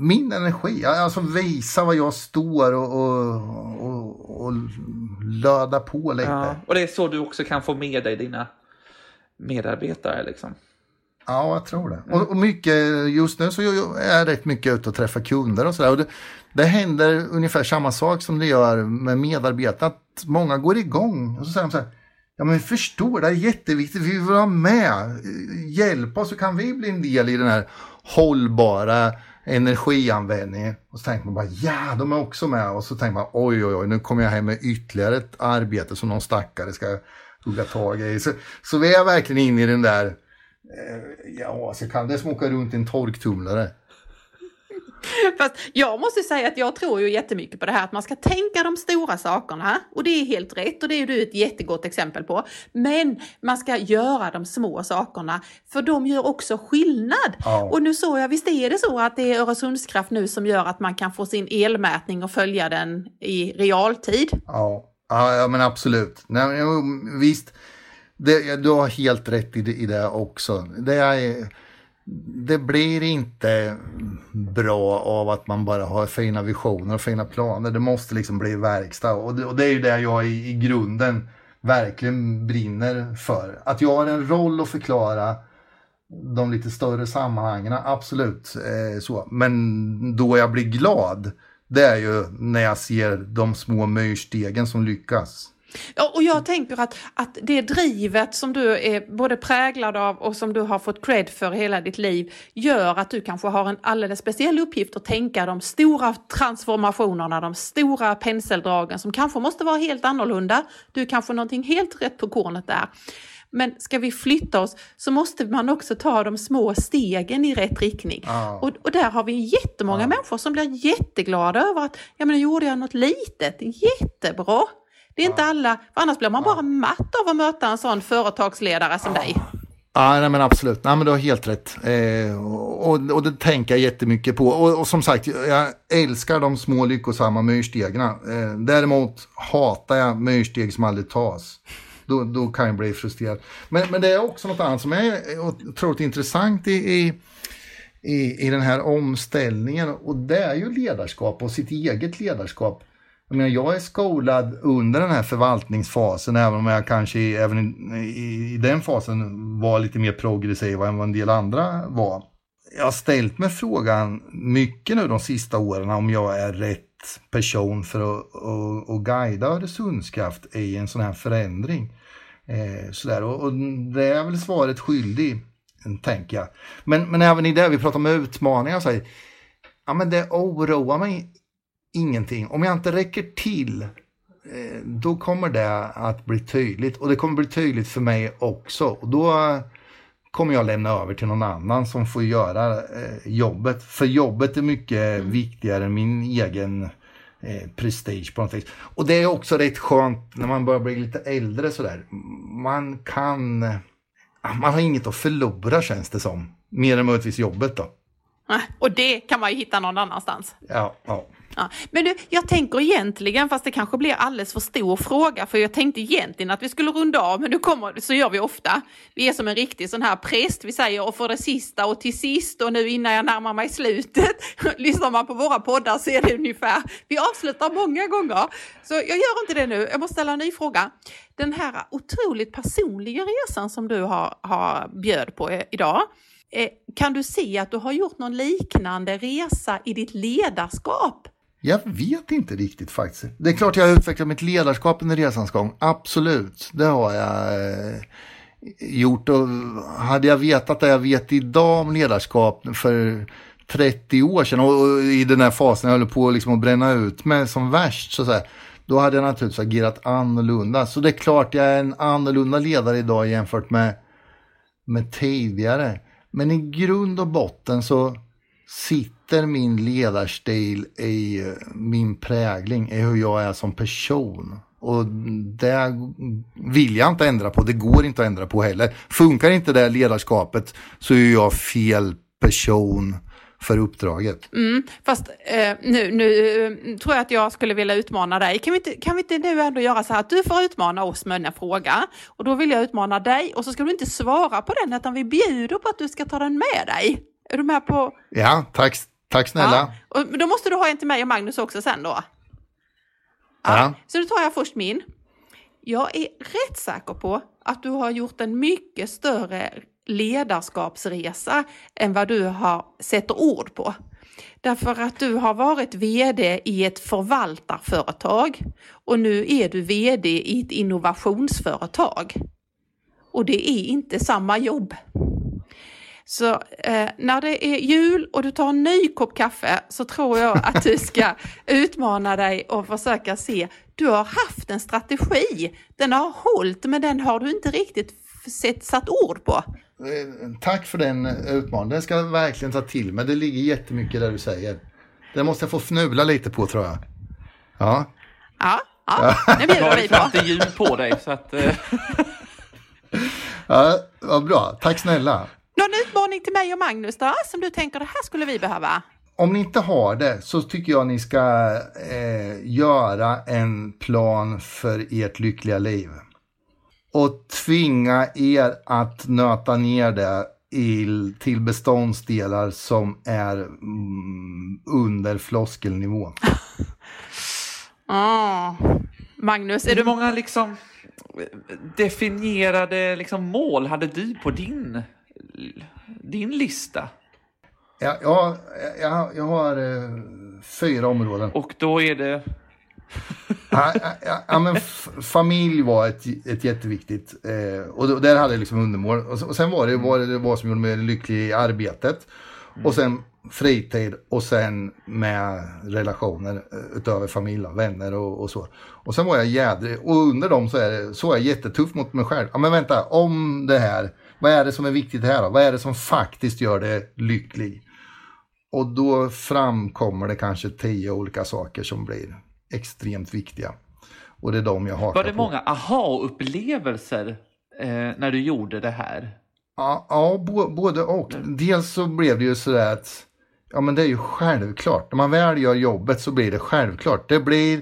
min energi. Alltså visa var jag står och, och, och, och löda på lite. Ja, och det är så du också kan få med dig dina medarbetare liksom. Ja, jag tror det. Och, och mycket, just nu så är jag rätt mycket ute och träffar kunder och sådär. Det, det händer ungefär samma sak som det gör med medarbetare. Att många går igång och så säger de så här. Ja men vi förstår, det är jätteviktigt, vi vill vara med. Hjälp oss så kan vi bli en del i den här hållbara energianvändningen. Och så tänker man bara ja, de är också med. Och så tänker man oj, oj, oj, nu kommer jag hem med ytterligare ett arbete som någon stackare ska hugga tag i. Så, så vi är verkligen inne i den där, eh, ja, så kan det som åka runt i en torktumlare. Fast jag måste säga att jag tror ju jättemycket på det här att man ska tänka de stora sakerna och det är helt rätt och det är du ett jättegott exempel på. Men man ska göra de små sakerna för de gör också skillnad. Ja. Och nu såg jag, visst är det så att det är Öresundskraft nu som gör att man kan få sin elmätning och följa den i realtid? Ja, ja men absolut. Nej, visst, det, du har helt rätt i det, i det också. Det är det blir inte bra av att man bara har fina visioner och fina planer. Det måste liksom bli verkstad och det, och det är ju det jag i, i grunden verkligen brinner för. Att jag har en roll att förklara de lite större sammanhangen, absolut eh, så. Men då jag blir glad, det är ju när jag ser de små myrstegen som lyckas. Och jag tänker att, att det drivet som du är både präglad av och som du har fått cred för hela ditt liv gör att du kanske har en alldeles speciell uppgift att tänka de stora transformationerna, de stora penseldragen som kanske måste vara helt annorlunda. Du är kanske någonting helt rätt på kornet där. Men ska vi flytta oss så måste man också ta de små stegen i rätt riktning. Ah. Och, och, där har vi jättemånga ah. människor som blir jätteglada över att ja, men nu gjorde jag något litet, jättebra. Det är inte alla, för annars blir man bara matt av att möta en sån företagsledare som dig. Ja, nej, men absolut. Nej, men du har helt rätt. Eh, och, och det tänker jag jättemycket på. Och, och, som sagt, jag älskar de små lyckosamma myrstegen. Eh, däremot hatar jag myrsteg som aldrig tas. Då, då kan jag bli frustrerad. Men, men det är också något annat som är otroligt intressant i, i, i, i den här omställningen. Och det är ju ledarskap och sitt eget ledarskap. Jag, menar, jag är skolad under den här förvaltningsfasen, även om jag kanske även i, i, den fasen var lite mer progressiv än vad en del andra var. Jag har ställt mig frågan mycket nu de sista åren om jag är rätt person för att, att, att guida Öresundskraft i en sån här förändring. Eh, sådär. Och, och det är väl svaret skyldig, tänker jag. Men, men även i det, vi pratar om utmaningar, så här, ja, men det oroar mig ingenting. Om jag inte räcker till, eh, då kommer det att bli tydligt. Och det kommer bli tydligt för mig också. Och då eh, kommer jag lämna över till någon annan som får göra eh, jobbet. För jobbet är mycket viktigare än min egen prestige på något vis. Och det är också rätt skönt när man börjar bli lite äldre sådär. Man kan, man har inget att förlora känns det som. Mer än möjligtvis jobbet då. Och det kan man ju hitta någon annanstans. Ja, ja. Ja. Men du, jag tänker egentligen, fast det kanske blir alldeles för stor fråga, för jag tänkte egentligen att vi skulle runda av, men nu kommer, så gör vi ofta. Vi är som en riktig sån här präst, vi säger och för det sista och till sist och nu innan jag närmar mig slutet. Lyssnar man på våra poddar så är det ungefär, vi avslutar många gånger. Så jag gör inte det nu, jag måste ställa en ny fråga. Den här otroligt personliga resan som du har, har bjöd på idag, Eh, kan du se att du har gjort någon liknande resa i ditt ledarskap? Jag vet inte riktigt faktiskt. Det är klart jag har utvecklat mitt ledarskap under resans gång. Absolut, det har jag eh, gjort. Och hade jag vetat det jag vet idag om ledarskap för 30 år sedan och, och i den här fasen jag höll på liksom att bränna ut mig som värst. Så, så här, då hade jag naturligtvis agerat annorlunda. Så det är klart jag är en annorlunda ledare idag jämfört med, med tidigare. Men i grund och botten så sitter min ledarstil i eh, min prägling, i hur jag är som person. Och det vill jag inte ändra på, det går inte att ändra på heller. Funkar inte det ledarskapet så är jag fel person för uppdraget. Mm, fast eh, nu, nu eh, tror jag att jag skulle vilja utmana dig. Kan vi, inte, kan vi inte nu ändå göra så här att du får utmana oss med en fråga och då vill jag utmana dig och så ska du inte svara på den utan vi bjuder på att du ska ta den med dig. Är du med på? Ja, tack, tack snälla. Ja. Och då måste du ha en till mig och Magnus också sen då. Ja. Ja. Så då tar jag först min. Jag är rätt säker på att du har gjort en mycket större ledarskapsresa än vad du har sett ord på. Därför att du har varit VD i ett förvaltarföretag och nu är du VD i ett innovationsföretag. Och det är inte samma jobb. Så eh, när det är jul och du tar en ny kopp kaffe så tror jag att du ska utmana dig och försöka se. Du har haft en strategi, den har hållit men den har du inte riktigt sett, satt ord på. Eh, Tack för den utmaningen. Den ska jag verkligen ta till mig. Det ligger jättemycket där du säger. Det måste jag få fnula lite på tror jag. Ja. Ja, ja, det Jag bjuder har vi ju på. fått jul på dig så att... Eh, ja, vad bra. Tack snälla. Någon utmaning till mig och Magnus då, som du tänker det här skulle vi behöva? Om ni inte har det så tycker jag ni ska eh, göra en plan för ert lyckliga liv. Och tvinga er att nöta ner det i, till beståndsdelar som är mm, under floskelnivå. Ah. Magnus, är hur du... många liksom definierade liksom mål hade du på din, din lista? Ja, ja, jag, jag har eh, fyra områden. Och då är det... ja, ja, ja, men familj var ett, ett jätteviktigt. Eh, och då, där hade jag liksom undermål. Och, och sen var det vad det var som gjorde mig lycklig i arbetet. Och sen fritid och sen med relationer eh, utöver familj och vänner och, och så. Och sen var jag jädrig. Och under dem så är, det, så är jag jättetuff mot mig själv. Ja men vänta, om det här. Vad är det som är viktigt här då? Vad är det som faktiskt gör det lycklig? Och då framkommer det kanske tio olika saker som blir extremt viktiga. Och det är de jag hakar Var det på. många aha-upplevelser eh, när du gjorde det här? Ja, ja bo, både och. Dels så blev det ju sådär att ja men det är ju självklart. När man väl gör jobbet så blir det självklart. Det blir,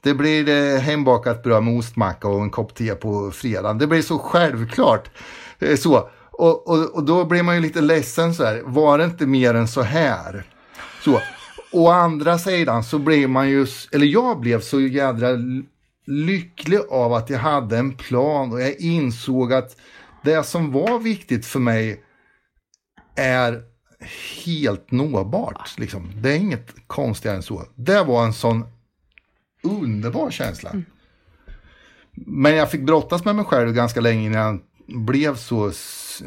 det blir eh, hembakat bröd med ostmacka och en kopp te på fredagen. Det blir så självklart. Eh, Så. Och, och, och då blir man ju lite ledsen så här. Var det inte mer än så här? Så. Å andra sidan så blir man ju, eller jag blev så jädra lycklig av att jag hade en plan och jag insåg att det som var viktigt för mig är helt nåbart. Liksom. Det är inget konstigare än så. Det var en sån underbar känsla. Men jag fick brottas med mig själv ganska länge innan jag blev så s-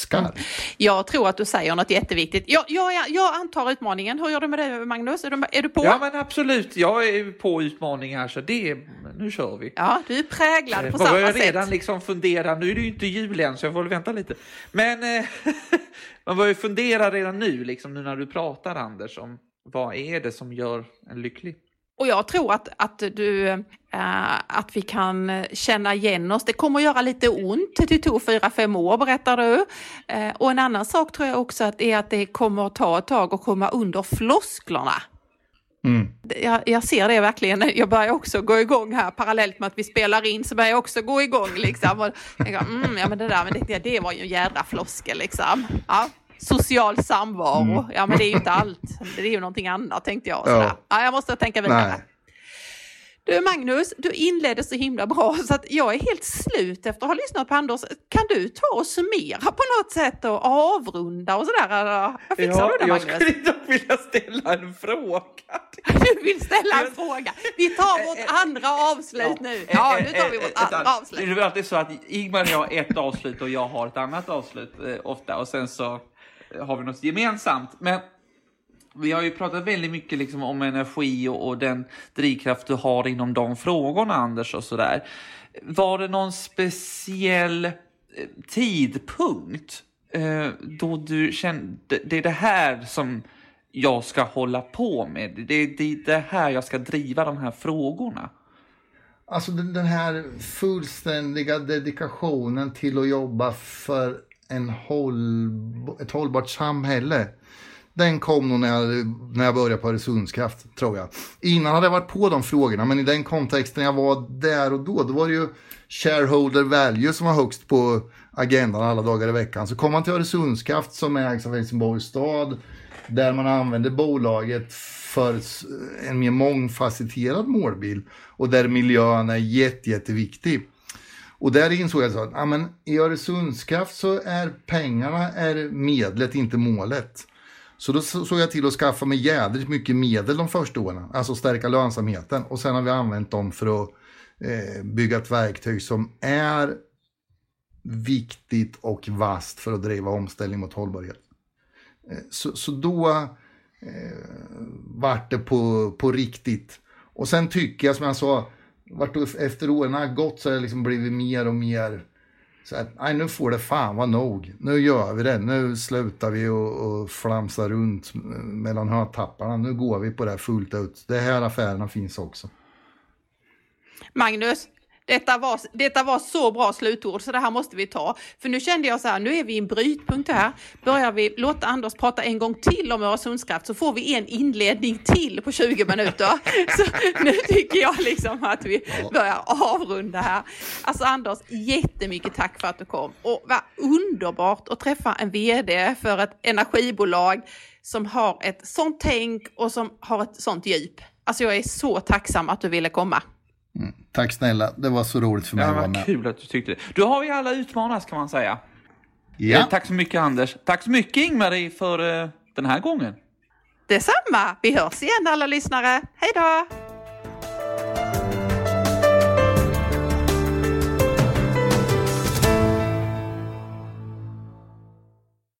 skarp. Jag tror att du säger något jätteviktigt. Jag, jag, jag antar utmaningen. Hur gör du med det Magnus? Är du, är du på? Ja men absolut, jag är på utmaning här så det, nu kör vi. Ja, du är präglad på Jag samma sätt. redan liksom fundera, nu är det ju inte jul än så jag får väl vänta lite. Men eh, man börjar ju fundera redan nu, liksom nu när du pratar Anders, om vad är det som gör en lycklig? Och jag tror att, att, du, eh, att vi kan känna igen oss. Det kommer att göra lite ont. Det tog fyra, fem år berättar du. Eh, och en annan sak tror jag också att är att det kommer att ta ett tag att komma under flosklerna. Mm. Jag, jag ser det verkligen. Jag börjar också gå igång här parallellt med att vi spelar in så börjar jag också gå igång liksom. Och jag mm, ja men det där men det, det var ju en jädra floskel liksom. Ja. Social samvaro, ja men det är ju inte allt. Det är ju någonting annat tänkte jag. Sådär. Ja. Ja, jag måste tänka vidare. Nej. Du Magnus, du inledde så himla bra så att jag är helt slut efter att ha lyssnat på Anders. Kan du ta och summera på något sätt och avrunda och sådär? Fixar du det jag Magnus? skulle dock vilja ställa en fråga. Du vill ställa en fråga. Vi tar vårt andra avslut nu. Ja, nu tar vi vårt andra Det avslut. är väl alltid så att Ingmar och jag har ett avslut och jag har ett annat avslut eh, ofta och sen så har vi något gemensamt. Men vi har ju pratat väldigt mycket liksom om energi och, och den drivkraft du har inom de frågorna Anders och sådär. Var det någon speciell eh, tidpunkt eh, då du kände det är det här som jag ska hålla på med. Det, det är det här jag ska driva de här frågorna. Alltså den, den här fullständiga dedikationen till att jobba för en håll, ett hållbart samhälle. Den kom nog när jag, när jag började på Öresundskraft, tror jag. Innan hade jag varit på de frågorna, men i den kontexten jag var där och då, då var det ju shareholder value som var högst på agendan alla dagar i veckan. Så kom man till Öresundskraft som ägs av Helsingborgs stad, där man använder bolaget för en mer mångfacetterad målbild och där miljön är jätte, jätteviktig. Och där insåg jag att ja, men i Öresundskraft så är pengarna är medlet, inte målet. Så då såg jag till att skaffa mig jädrigt mycket medel de första åren, alltså stärka lönsamheten. Och sen har vi använt dem för att eh, bygga ett verktyg som är viktigt och vast för att driva omställning mot hållbarhet. Eh, så, så då eh, vart det på, på riktigt. Och sen tycker jag som jag sa, vart efter åren har gått så har det liksom blivit mer och mer så att, nej, nu får det fan vara nog. Nu gör vi det. Nu slutar vi och, och flamsa runt mellan hötapparna. Nu går vi på det fullt ut. Det här affärerna finns också. Magnus, detta var, detta var så bra slutord så det här måste vi ta. För nu kände jag så här, nu är vi i en brytpunkt här. Börjar vi låta Anders prata en gång till om Öresundskraft så får vi en inledning till på 20 minuter. Så nu tycker jag liksom att vi börjar avrunda här. Alltså Anders, jättemycket tack för att du kom och vad underbart att träffa en VD för ett energibolag som har ett sånt tänk och som har ett sånt djup. Alltså jag är så tacksam att du ville komma. Mm. Tack snälla, det var så roligt för mig ja, att vara med. Kul att du tyckte det. Du har ju alla utmanats kan man säga. Ja. Eh, tack så mycket Anders. Tack så mycket Ingmarie för eh, den här gången. Detsamma. Vi hörs igen alla lyssnare. Hej då!